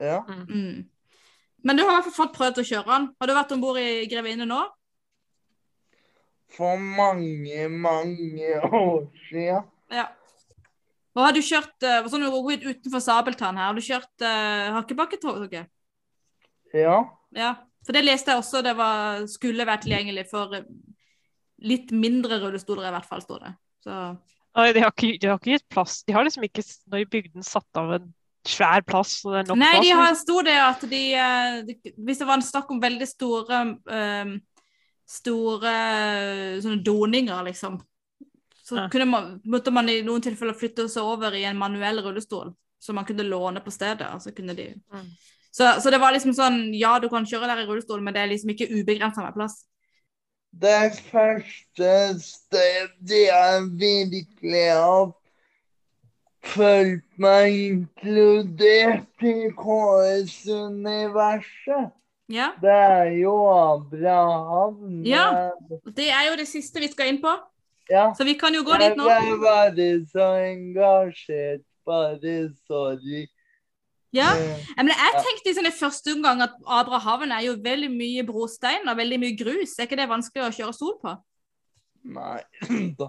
Ja. Mm. Men du har i hvert fall fått prøvd å kjøre den. Har du vært om bord i Grevinne nå? For mange, mange år siden. Ja. Og har du kjørt uh, sånn utenfor Sabeltann her, har du kjørt uh, hakkebakketoget? Ja. Ja. For det leste jeg også det var, skulle være tilgjengelig for eh, litt mindre rullestoler, i hvert fall, står det. Så Nei, de har, ikke, de har ikke gitt plass. De har liksom ikke, når de satt av en svær plass. Så det er nok Nei, plass. de har sto det at de, eh, de Hvis det var en snakk om veldig store um, Store sånne doninger, liksom, så Ja. kunne man, måtte man i noen tilfeller flytte seg over i en manuell rullestol, som man kunne låne på stedet. og Så, kunne de... Mm. Så, så det var liksom sånn Ja, du kan kjøre der i rullestol, men det er liksom ikke ubegrensa med plass. Det første stedet jeg virkelig har følt meg inkludert i KS-universet, Ja. det er jo Abraham. Ja. Det er jo det siste vi skal inn på, ja. så vi kan jo gå dit nå. Jeg ble bare så engasjert, bare sorry. Ja. Men jeg tenkte i sånn første omgang at Adrahaven er jo veldig mye brostein og veldig mye grus. Er ikke det vanskelig å kjøre sol på? Nei da.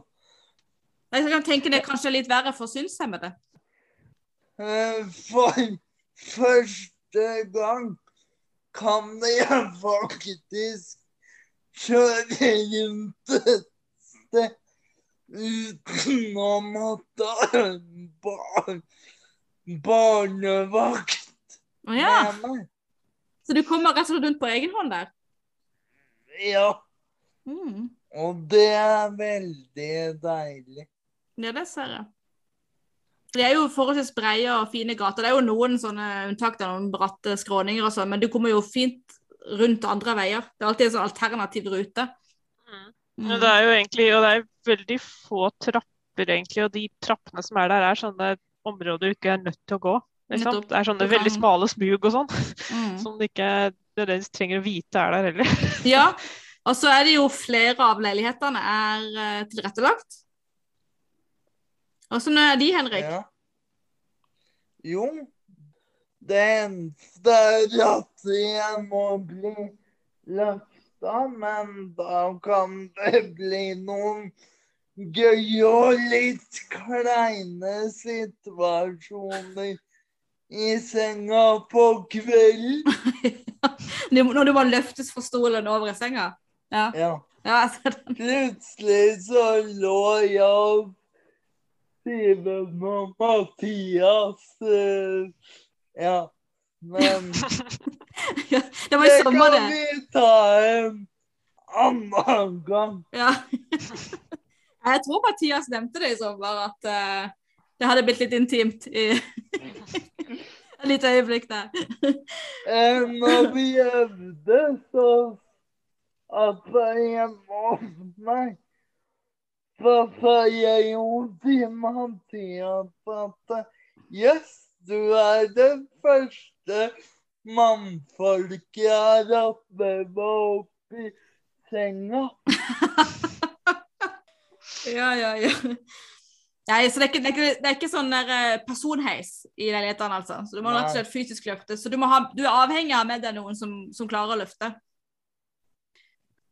Jeg kan tenke det er kanskje er litt verre for synshemmede. Eh, For første gang kan jeg faktisk kjøre rundt et sted uten å måtte ha en bar barnevakt Å ja. Så du kommer rett og slett rundt på egen hånd der? Ja, Mm. og det er veldig deilig. Ja, det ser jeg. Det er jo forholdsvis breie og fine gater. Det er jo noen sånne unntak, der, noen bratte skråninger og sånn, men du kommer jo fint rundt andre veier. Det er alltid en sånn alternativ rute. Mm. Mm. Men det er jo egentlig, og det er veldig få trapper, egentlig, og de trappene som er der, er sånne områder du ikke er nødt til å gå. Liksom. Nettopp. Det er sånne Du kan- veldig smale smug og sånn, Mm. som du ikke nødvendigvis trenger å vite er der heller. Ja, og så er det jo flere av leilighetene er eh, tilrettelagt. Åssen er de, Henrik? Ja. Jo, Det eneste er at jeg må bli løfta, men da kan det bli noen gøye og litt kleine situasjoner i senga på kvelden. Når du bare løftes fra stolen over i senga? Ja. Ja. ja den. Plutselig så lå jeg og Siven og Mathias eh, Ja. Men Ja, det var i det Det kan vi ta en annen gang. Ja. Jeg tror Mathias nevnte det i sommer, at uh, det hadde blitt litt intimt i et lite øyeblikk der. Eh, Når vi øvde, så at jeg hjemme meg, så sa jeg jo til Mathias at jøss, du er den første mannfolket jeg har hatt med meg opp i senga. Ja, ja, ja. Nei, så det er ikke, det er ikke, det er ikke sånn der eh, personheis i leilighetene, altså. Så du må rett og slett fysisk løfte. Så du, ha, du er avhengig av med deg noen som, som klarer å løfte.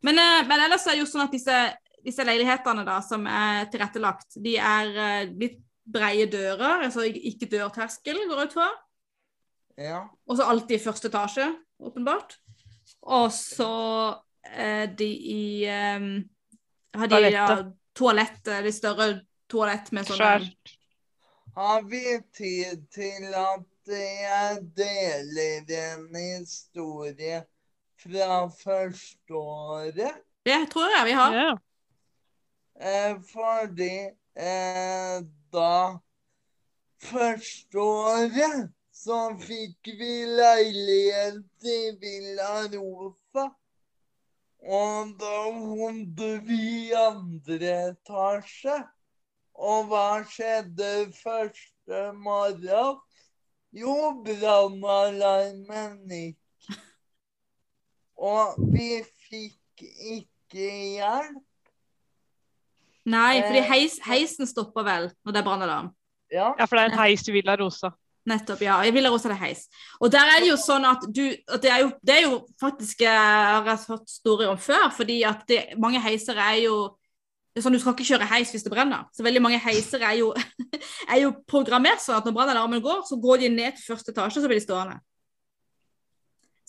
Men, eh, men ellers er det jo sånn at disse, disse leilighetene da, som er tilrettelagt, de er eh, litt breie dører, altså ikke dørterskel, går jeg ut fra. Ja. Og så alltid i første etasje, åpenbart. Og så er de i um, Har de ja. Toalett, eh, de større toalett med sånn Svært. Har vi tid til at jeg deler en historie fra første året? Det tror jeg vi har. Yeah. Eh, fordi eh, da første året så fikk vi leilighet i Villa Rosa. Og da bodde vi i andre etasje. Og hva skjedde første morgen? Jo, brannalarmen gikk. Og vi fikk ikke hjelp. Nei, fordi Eh, heis, heisen stopper vel når det er brannalarm. Ja. ja, for det er en heis i Villa Rosa. Nettopp, ja. Jeg ville også det heis. Og der er det jo sånn at du at det, er jo, det er jo faktisk Jeg har hørt historier om før, fordi at det, mange heiser er jo det er sånn, Du skal ikke kjøre heis hvis det brenner. Så veldig mange heiser er jo, er jo programmert sånn at når brannalarmen går, så går de ned til første etasje, så blir de stående.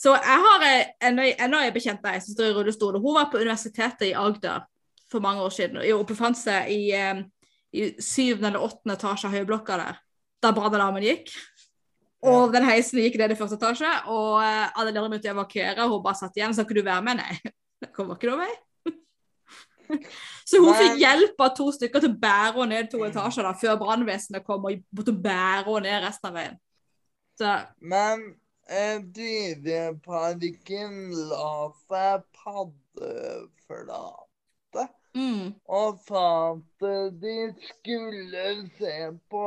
Så jeg har eh, ennå en bekjent ei som står i rullestol. Hun var på universitetet i Agder for mange år siden og befant seg i, eh, i syvende eller åttende etasje av høyblokka der da brannalarmen gikk. Og den heisen gikk ned i første etasje, og eh, alle de andre måtte evakuere. Og hun bare satt igjen. Så kunne du være med? Nei, det kommer ikke noe vei. Så hun fikk hjelp av to stykker til å bære henne ned to etasjer da, før brannvesenet kom og måtte bære henne ned resten av veien. Så Men eh, Dyreparken la seg paddeflate mm, og sa at de skulle se på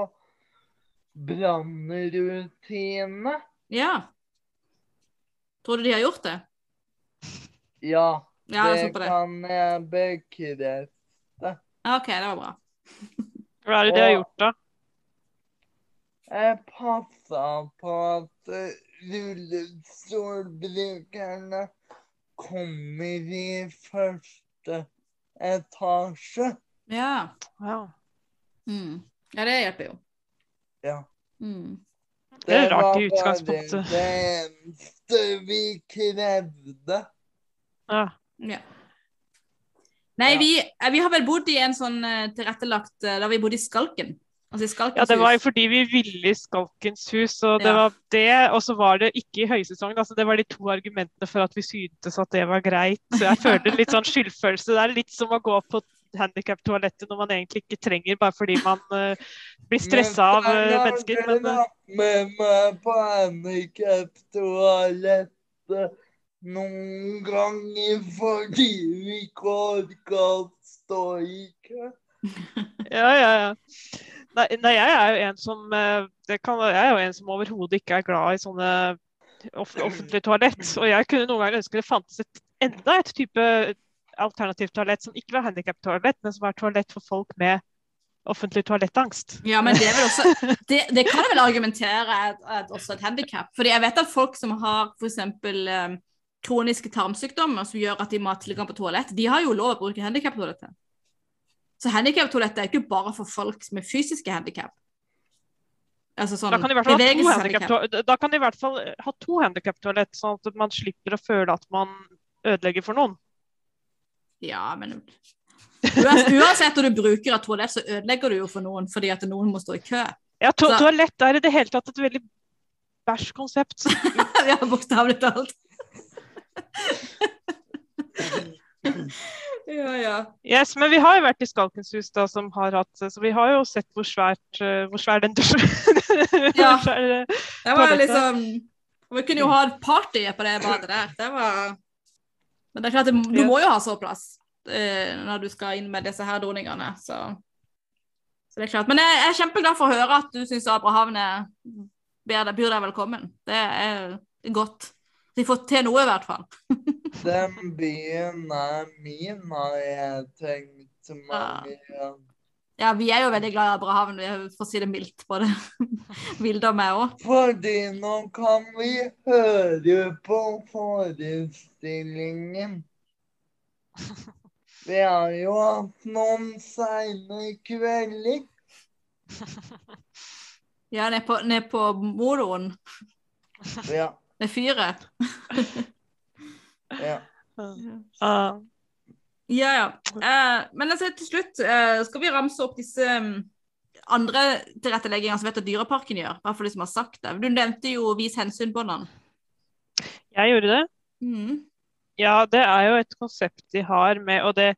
brannrutinene. ja. Tror du de har gjort det? Ja, Ja, det det. kan jeg bekrefte. Ja, OK, det var bra. Hva er det de har gjort, da? Jeg passa på at rullestolbrukerne kommer i første etasje. Ja. Wow. Mm. ja, det hjelper jo. Ja. Mm. Det er rart i utgangspunktet. Det bare det eneste vi krevde. Ja. Ja. Nei, Ja. vi, eh, vi har vel bodd i en sånn eh, tilrettelagt eh, Da vi bodde i Skalken. Altså i Skalkens ja, det var jo fordi vi ville i Skalkens hus, og det Ja. var det, og så var det ikke i høysesong. Altså, det var de to argumentene for at vi syntes at det var greit. Så jeg føler litt sånn skyldfølelse. Det er litt som å gå på handikap-toalettet når man egentlig ikke trenger, bare fordi man uh, blir stressa av har mennesker. Men uh, med meg på handikaptoalettet noen ganger fordi vi ikke orka å stå i kø. Ja, ja, ja. Nei, nei, jeg er jo en som det kan, Jeg er jo en som overhodet ikke er glad i sånne off offentlige toalett. Og jeg kunne noen ganger ønske det fantes et, enda et type alternativt toalett som ikke var handikaptoalett, men som var toalett for folk med offentlig toalettangst. Ja, men det, også, det, det kan jeg vel argumentere at, er også et handikap. Fordi jeg vet at folk som har f.eks. Um, kroniske tarmsykdommer som gjør at de må ha tilgang på toalett, de har jo lov å bruke handikaptoalettet. Så handikaptoalettet er ikke bare for folk med fysiske handikap. Altså sånn da kan de i hvert fall ha to handikaptoalett, sånn at man slipper å føle at man ødelegger for noen. Ja, men uansett, om du bruker et toalett, så ødelegger du jo for noen fordi at noen må stå i kø. Ja, to Så- toalett er i det hele tatt et veldig bæsj konsept. ja, bokstavelig talt. ja, ja. Yes, men vi har jo vært i Skalkens hus, da, som har hatt Så vi har jo sett hvor svært eh, hvor svær den dusjen Ja. eh, Det var liksom Vi kunne jo ha et party på det badet der. Det var Men det er klart, du må jo ha sårplass eh, når du skal inn med disse her doningene, så Så det er klart. Men jeg jeg er kjempeglad for å høre at du syns Abrahavn byr deg velkommen. Det er godt. De får til noe, i hvert fall. Den byen er min, har jeg tenkt mange ganger. Ja, vi er jo veldig glad i Abrahavn, vi- for å si det mildt. Både Vilde og meg òg. Fordi nå kan vi høre på forestillingen. Vi har jo hatt noen seine kvelder. Ja, ned på, ned på moroen. Ja, Med fyret. ja. ah, Ja, ja. Eh, men altså, til slutt eh, skal vi ramse opp disse um, andre tilretteleggingene som vet at Dyreparken gjør. Bare for de som har sagt det. Du nevnte jo Vis hensyn-båndene. jeg gjorde det. Mm. Ja, det er jo et konsept de har med, og det,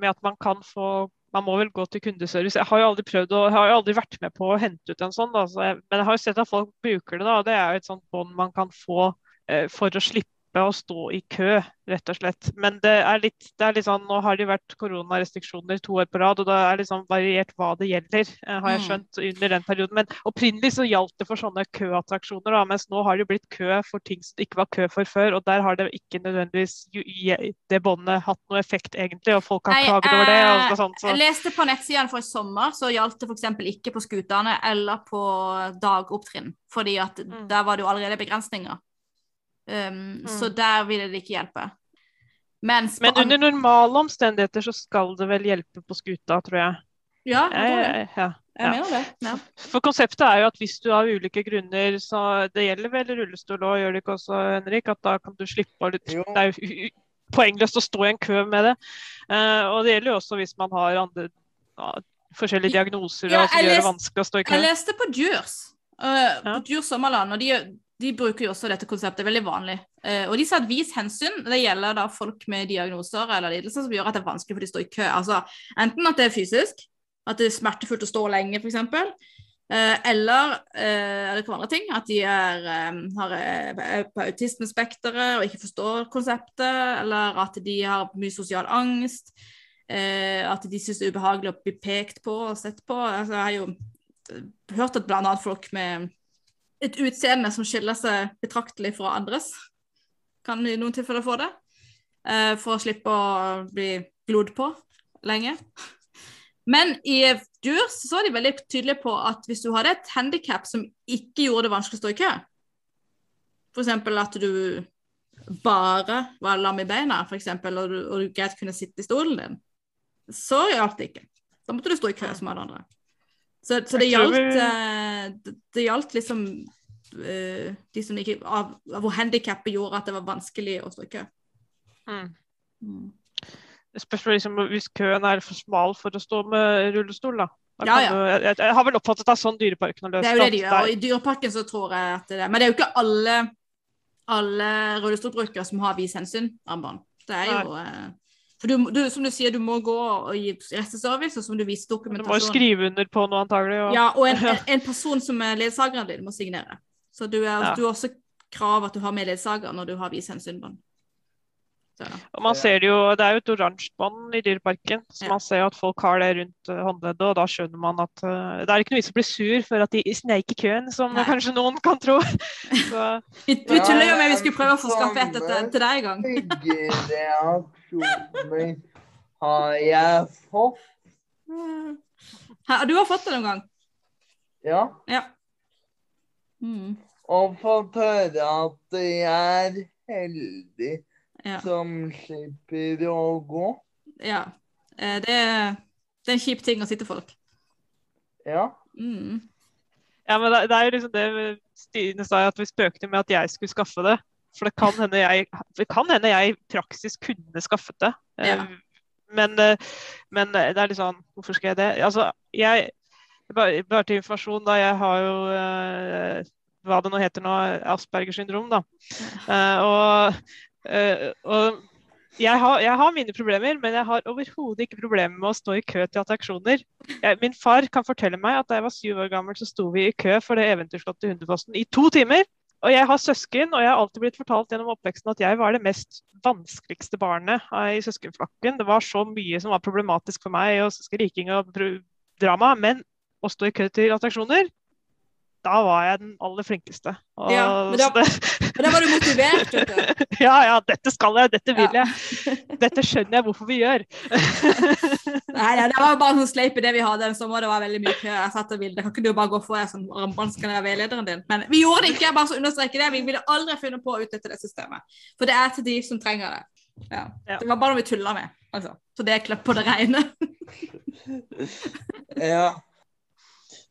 med at man kan få Man må vel gå til kundeservice. Jeg har jo aldri prøvd og har jo aldri vært med på å hente ut en sånn, da, så jeg, men jeg har jo sett at folk bruker det. da, og Det er jo et sånt bånd man kan få eh, for å slippe å stå i kø, rett og slett. Men det er litt, det er litt sånn, nå har det jo vært koronarestriksjoner to år på rad, og det er liksom variert hva det gjelder, eh, har jeg Mm. skjønt, under den perioden. Men opprinnelig så gjaldt det for sånne køattraksjoner, da, mens nå har det jo blitt kø for ting som det ikke var kø for før, og der har det ikke nødvendigvis det båndet hatt noe effekt, egentlig, og folk har klaget over det. og eh, sånt, så. Jeg leste på nettsidene for i sommer, så gjaldt det f.eks. ikke på skutene eller på dagopptrinn. Fordi at Mm. der var det jo allerede begrensninger. Um, Så der ville det ikke hjelpe. Mens Men under normale omstendigheter så skal det vel hjelpe på skuta, tror jeg. Ja, jeg. Jeg, jeg, jeg ja. mener det. Ja. For konseptet er jo at hvis du av ulike grunner, så det gjelder vel rullestol òg, gjør det ikke også, Henrik, at da kan du slippe å Jo. Det er jo poengløst å stå i en kø med det. Uh, og det gjelder jo også hvis man har andre uh, forskjellige diagnoser Ja, og som gjør det vanskelig å stå i kø. Jeg leste på Djurs, uh, Ja. på Djurs Sommerland, og de, de bruker jo også dette konseptet, veldig vanlig. Eh, og de sier at vis hensyn, det gjelder da folk med diagnoser eller lidelser som gjør at det er vanskelig for de å stå i kø. Altså enten at det er fysisk, at det er smertefullt å stå lenge f.eks., Eh, eller eh, det kan være andre ting, at de er, eh, har, er på autismespekteret og ikke forstår konseptet, eller at de har mye sosial angst. Eh, at de syns det er ubehagelig å bli pekt på og sett på. Altså, jeg har jo eh, hørt at bl.a. folk med et utseende som skiller seg betraktelig fra andres, kan i noen tilfeller få det. eh, for å slippe å bli glodd på lenge. Men i Durs så er de veldig tydelige på at hvis du hadde et handikap som ikke gjorde det vanskelig å stå i kø, f.eks. at du bare var lam i beina, for eksempel, og du, og du greit kunne sitte i stolen din, så hjalp det ikke. Da måtte du stå i kø som alle andre. Så, så det gjaldt eh, det, det gjaldt liksom uh, de som ikke av, av Hvor handikappet gjorde at det var vanskelig å stå i kø. Mm. Mm. Det liksom hvis køen er for smal for å stå med rullestol, da. Ja, ja. Du, jeg, jeg har vel oppfattet det er sånn Dyreparken har løst Det er jo det de gjør. Og i Dyreparken så tror jeg at det er Men det er jo ikke alle, alle rullestolbrukere som har vis hensyn-armbånd. Det er jo eh, For du, du, som du sier, du må gå og gi resteservice, og du må dokumentasjonen. Du må jo skrive under på noe, antagelig. Og, Ja, og en, en, en person som er ledsageren din, må signere. Så du, er, Ja. du har også krav at du har med ledsager når du har vis Og man ser det jo, Det er jo et oransje bånd i Dyreparken, så Ja. man ser jo at folk har det rundt eh, håndleddet. og Da skjønner man at uh, det er ikke noe vits å bli sur for at de sneik i køen, som Nei. kanskje noen kan tro. Så, vi, Ja, tuller jo med vi skulle prøve å få skaffet et til, til deg en gang. Reaksjoner har jeg fått. Ha, Du har fått det noen gang? Ja. Ja. Mm. Og fått høre at jeg er heldig Ja. som slipper å gå. ja. Eh, Det, er- det er en kjip ting å si til folk. Ja. Mm. Ja, men det, det er jo liksom det Stine sa, at vi spøkte med at jeg skulle skaffe det. For det kan hende jeg, det kan hende jeg i praksis kunne skaffet det. Ja. Eh, Men, eh, men det er litt sånn Hvorfor skal jeg det? Altså, jeg Bare, bare til informasjon, da. Jeg har jo hva det nå heter nå, Aspergers syndrom, da. Eh, og, eh, og jeg har, jeg har mine problemer, men jeg har overhodet ikke problemer med å stå i kø til attraksjoner. Jeg, min far kan fortelle meg at da jeg var syv år gammel, så sto vi i kø for det eventyrslottet Hundefossen i to timer. Og jeg har søsken, og jeg har alltid blitt fortalt gjennom oppveksten at jeg var det mest vanskeligste barnet i søskenflokken. Det var så mye som var problematisk for meg, og skriking og drama. Men å stå i kø til attraksjoner, da var jeg den aller flinkeste. Og, Ja, men da- det, Men da var du motivert, vet du. ja, ja, dette skal jeg, dette vil Ja. jeg. Dette skjønner jeg hvorfor vi gjør. Nei, nei, det var bare sånn sleip idé vi hadde en sommer. Det var veldig mye kø. Jeg satt og ville. Kan ikke du bare gå for deg som armbånd, jeg være veilederen din? Men vi gjorde det ikke. jeg bare så understreker det. Vi ville aldri funnet på å utnytte det systemet. For det er til de som trenger det. Ja. Ja. Det var bare noe vi tulla med. Altså. Så det er kløpp på det reine. Ja.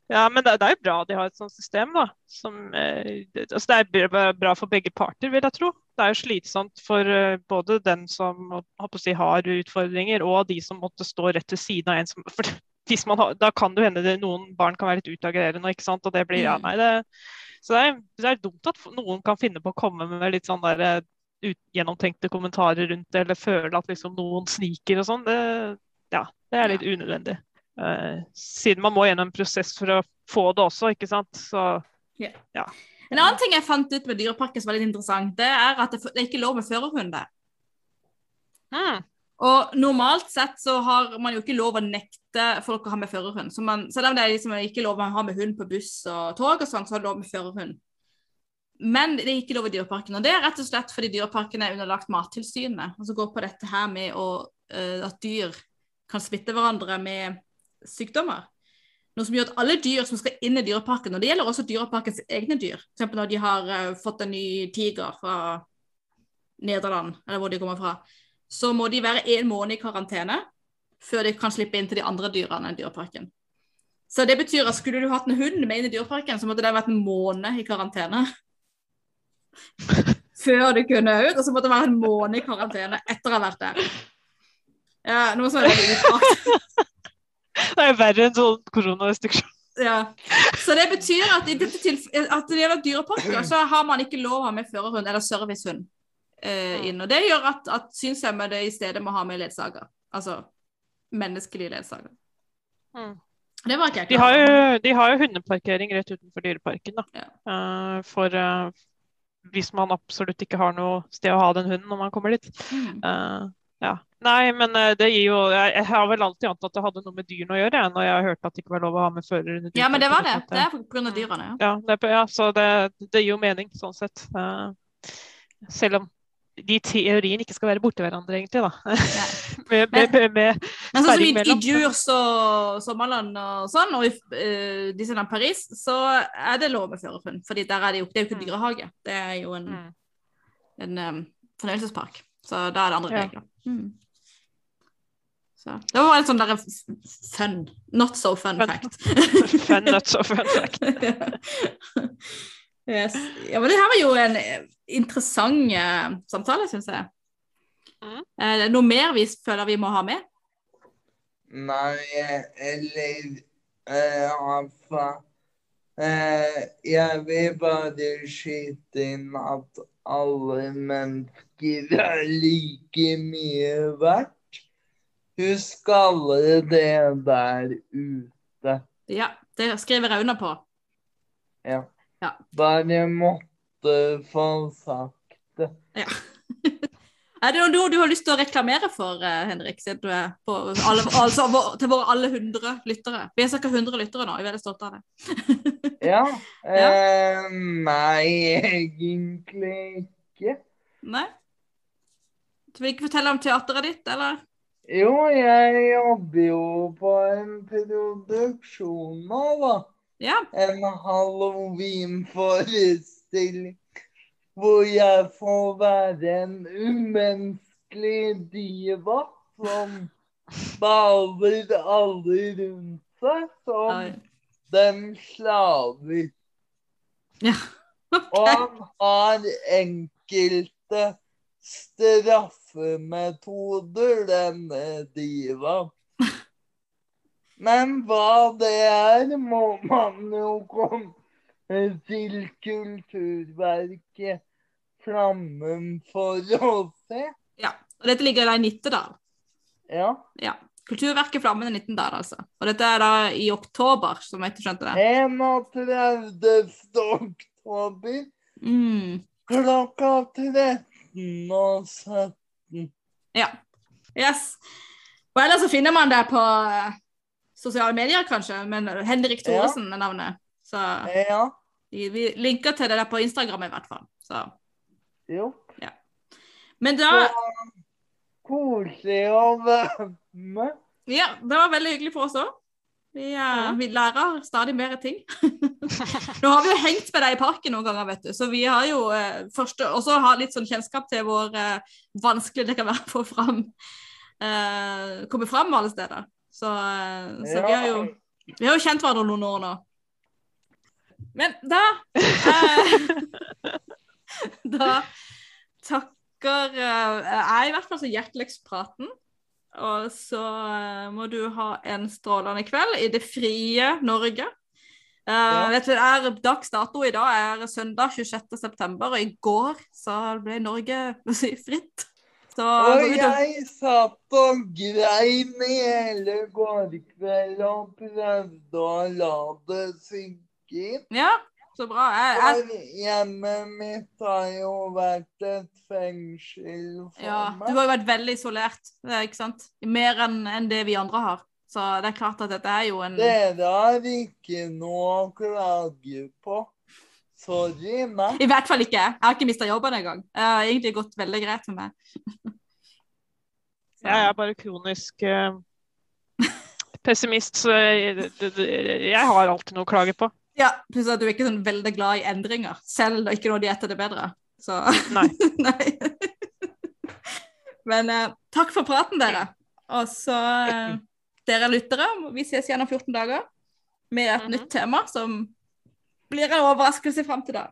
Ja, men det, det er jo bra de har et sånt system, da. Som, eh, altså det er bra- for begge parter, vil jeg tro. Det er jo slitsomt for eh, både den som si, har utfordringer, og de som måtte stå rett til siden av en som for hvis man har, Da kan det hende det, noen barn kan være litt utagerende, ikke sant. Og det blir ja, Mm. nei, det, så det er, det er dumt at noen kan finne på å komme med litt sånn der eh, gjennomtenkte kommentarer rundt det, eller føle at liksom noen sniker og sånn. Det, ja, det er litt unødvendig. Eh, siden man må gjennom en prosess for å få det også, ikke sant. Så En annen ting jeg fant ut med Dyreparken som var litt interessant, det er at det, er ikke lov med førerhund mm, Og normalt sett så har man jo ikke lov å nekte folk å ha med førerhund. Så man, selv om det er liksom ikke lov å ha med hund på buss og tog og sånn, så er det lov med førerhund. Men det er ikke lov i Dyreparken. Og det er rett og slett fordi Dyreparken er underlagt Mattilsynet. Og så går på dette her med å, uh, at dyr kan smitte hverandre med sykdommer. Noe som gjør at alle dyr som skal inn i Dyreparken, og det gjelder også Dyreparkens egne dyr, f.eks. når de har eh, fått en ny tiger fra Nederland, eller hvor de kommer fra, så må de være en måned i karantene før de kan slippe inn til de andre dyrene i Dyreparken. Så det betyr at skulle du hatt en hund med inn i Dyreparken, så måtte den vært en måned i karantene. Før du kunne ut, og så måtte det være en måned i karantene etter å ha vært der. Ja, noe som er veldig utstrakt. det er verre enn sånn koronarestriksjon. Ja. Så det betyr at i dette at det gjelder dyreparker, så har man ikke lov å ha med førerhund eller servicehund eh, inn. Og det gjør at, at synshemmede i stedet må ha med ledsager. Altså menneskelige ledsager. Mm. Det var ikke jeg De klar over. De, de har jo hundeparkering rett utenfor Dyreparken. Da. Ja. Uh, for uh, hvis man absolutt ikke har noe sted å ha den hunden når man kommer dit. Mm. Eh, ja. Nei, men eh, det gir jo jeg, har vel alltid antatt at det hadde noe med dyrene å gjøre, når jeg har hørt at det ikke var lov å ha med fører under Ja, men det var det. Det er av dyrene, ja. Ja, det, ja så det, det gir jo mening sånn sett. Eh, selv om de teoriene ikke skal være borti hverandre, egentlig. da. med, med, med, med, Men sånn som i, i Djurs og Sommerland og sånn, og i uh, Disneyland Paris, så er det lov med førerhund. fordi der er det jo, det er jo ikke Mm. dyrehage. Det er jo en, Mm. en um, fornøyelsespark. Så da er det andre Ja. regler. Mm. Så det var en sånn der fun, not so fun, Fun. fact. fun not so fun fact. yes. Ja, men det her var jo en interessant uh, samtale, syns jeg. Mm. Det noe mer vi føler vi må ha med? Nei, eller uh, eh, Jeg vil bare skyte inn at alle mennesker er like mye verdt. Husk alle det der ute. Ja, det skriver jeg under på. Ja. Ja. Bare måtte få sagt det. Ja. Er det noe du har lyst til å reklamere for, eh, Henrik, siden du er på alle, altså, til våre alle hundre lyttere? Vi er ca. 100 lyttere nå, jeg er veldig stolt av det. Ja. Eh, nei, egentlig ikke. Nei? Du vil ikke fortelle om teateret ditt, eller? Jo, jeg jobber jo på en produksjon nå, da. Ja. En halloween-forestilling hvor jeg får være en umenneskelig diva som baler alle rundt seg som Oi. den slaver. Ja. Og han har enkelte straffemetoder, denne divaen. Men hva det er, må man jo komme til Kulturverket Flammen for å se. ja. Og dette ligger da i Nittedal. Ja. Ja. Kulturverket Flammen i Nittedal, altså. Og dette er da i oktober, som jeg ikke skjønte det. 31. oktober Mm. klokka 13 og 17. Ja. Yes. Og ellers så finner man det på eh, sosiale medier, kanskje, men Henrik Thoresen er navnet. Så Ja. vi, vi linker til det der på Instagram i hvert fall. Så. Jo. Men da koselig å være med. Ja, det var veldig hyggelig for oss òg. Vi, eh, vi lærer stadig mer ting. Nå har vi jo hengt med deg i parken noen ganger, vet du. Så vi har jo eh, første, også har litt sånn kjennskap til hvor eh, vanskelig det kan være å få fram eh, Komme fram alle steder. Så, eh, så vi har jo vi har jo kjent hverandre noen år nå. Men da eh, Da takker eh, jeg i hvert fall så hjerteligst praten. Og så eh, må du ha en strålende kveld i det frie Norge. Uh, Ja. vet du, Dags dato i dag er søndag 26. september, og i går så ble Norge si, fritt. Så og- jeg satt og grein i hele går kveld og prøvde å la det synke inn. Ja, så bra. Jeg, jeg, For hjemmet mitt har jo vært et fengsel for Ja, du har jo vært veldig isolert, eh, ikke sant? Mer enn en det vi andre har. Så det er klart at dette er jo en Dere har ikke noe å klage på. Sorry, meg. I hvert fall ikke jeg. Jeg har ikke mista jobben engang. Det har egentlig gått veldig greit med meg. Jeg er bare kronisk eh, pessimist, så jeg, jeg har alltid noe å klage på. Ja, pluss at du er ikke sånn veldig glad i endringer, selv ikke noe de er det bedre. Så Nei. Nei. Men eh, takk for praten, dere. Og så eh, dere lyttere, vi ses igjen om 14 dager med et Mhm. nytt tema som blir en overraskelse fram til da.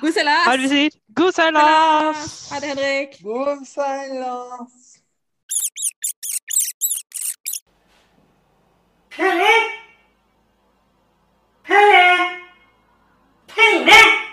God Hva er det vi sier? God seilas! Ha det, Henrik. God seilas. 看嘞，看嘞，看你。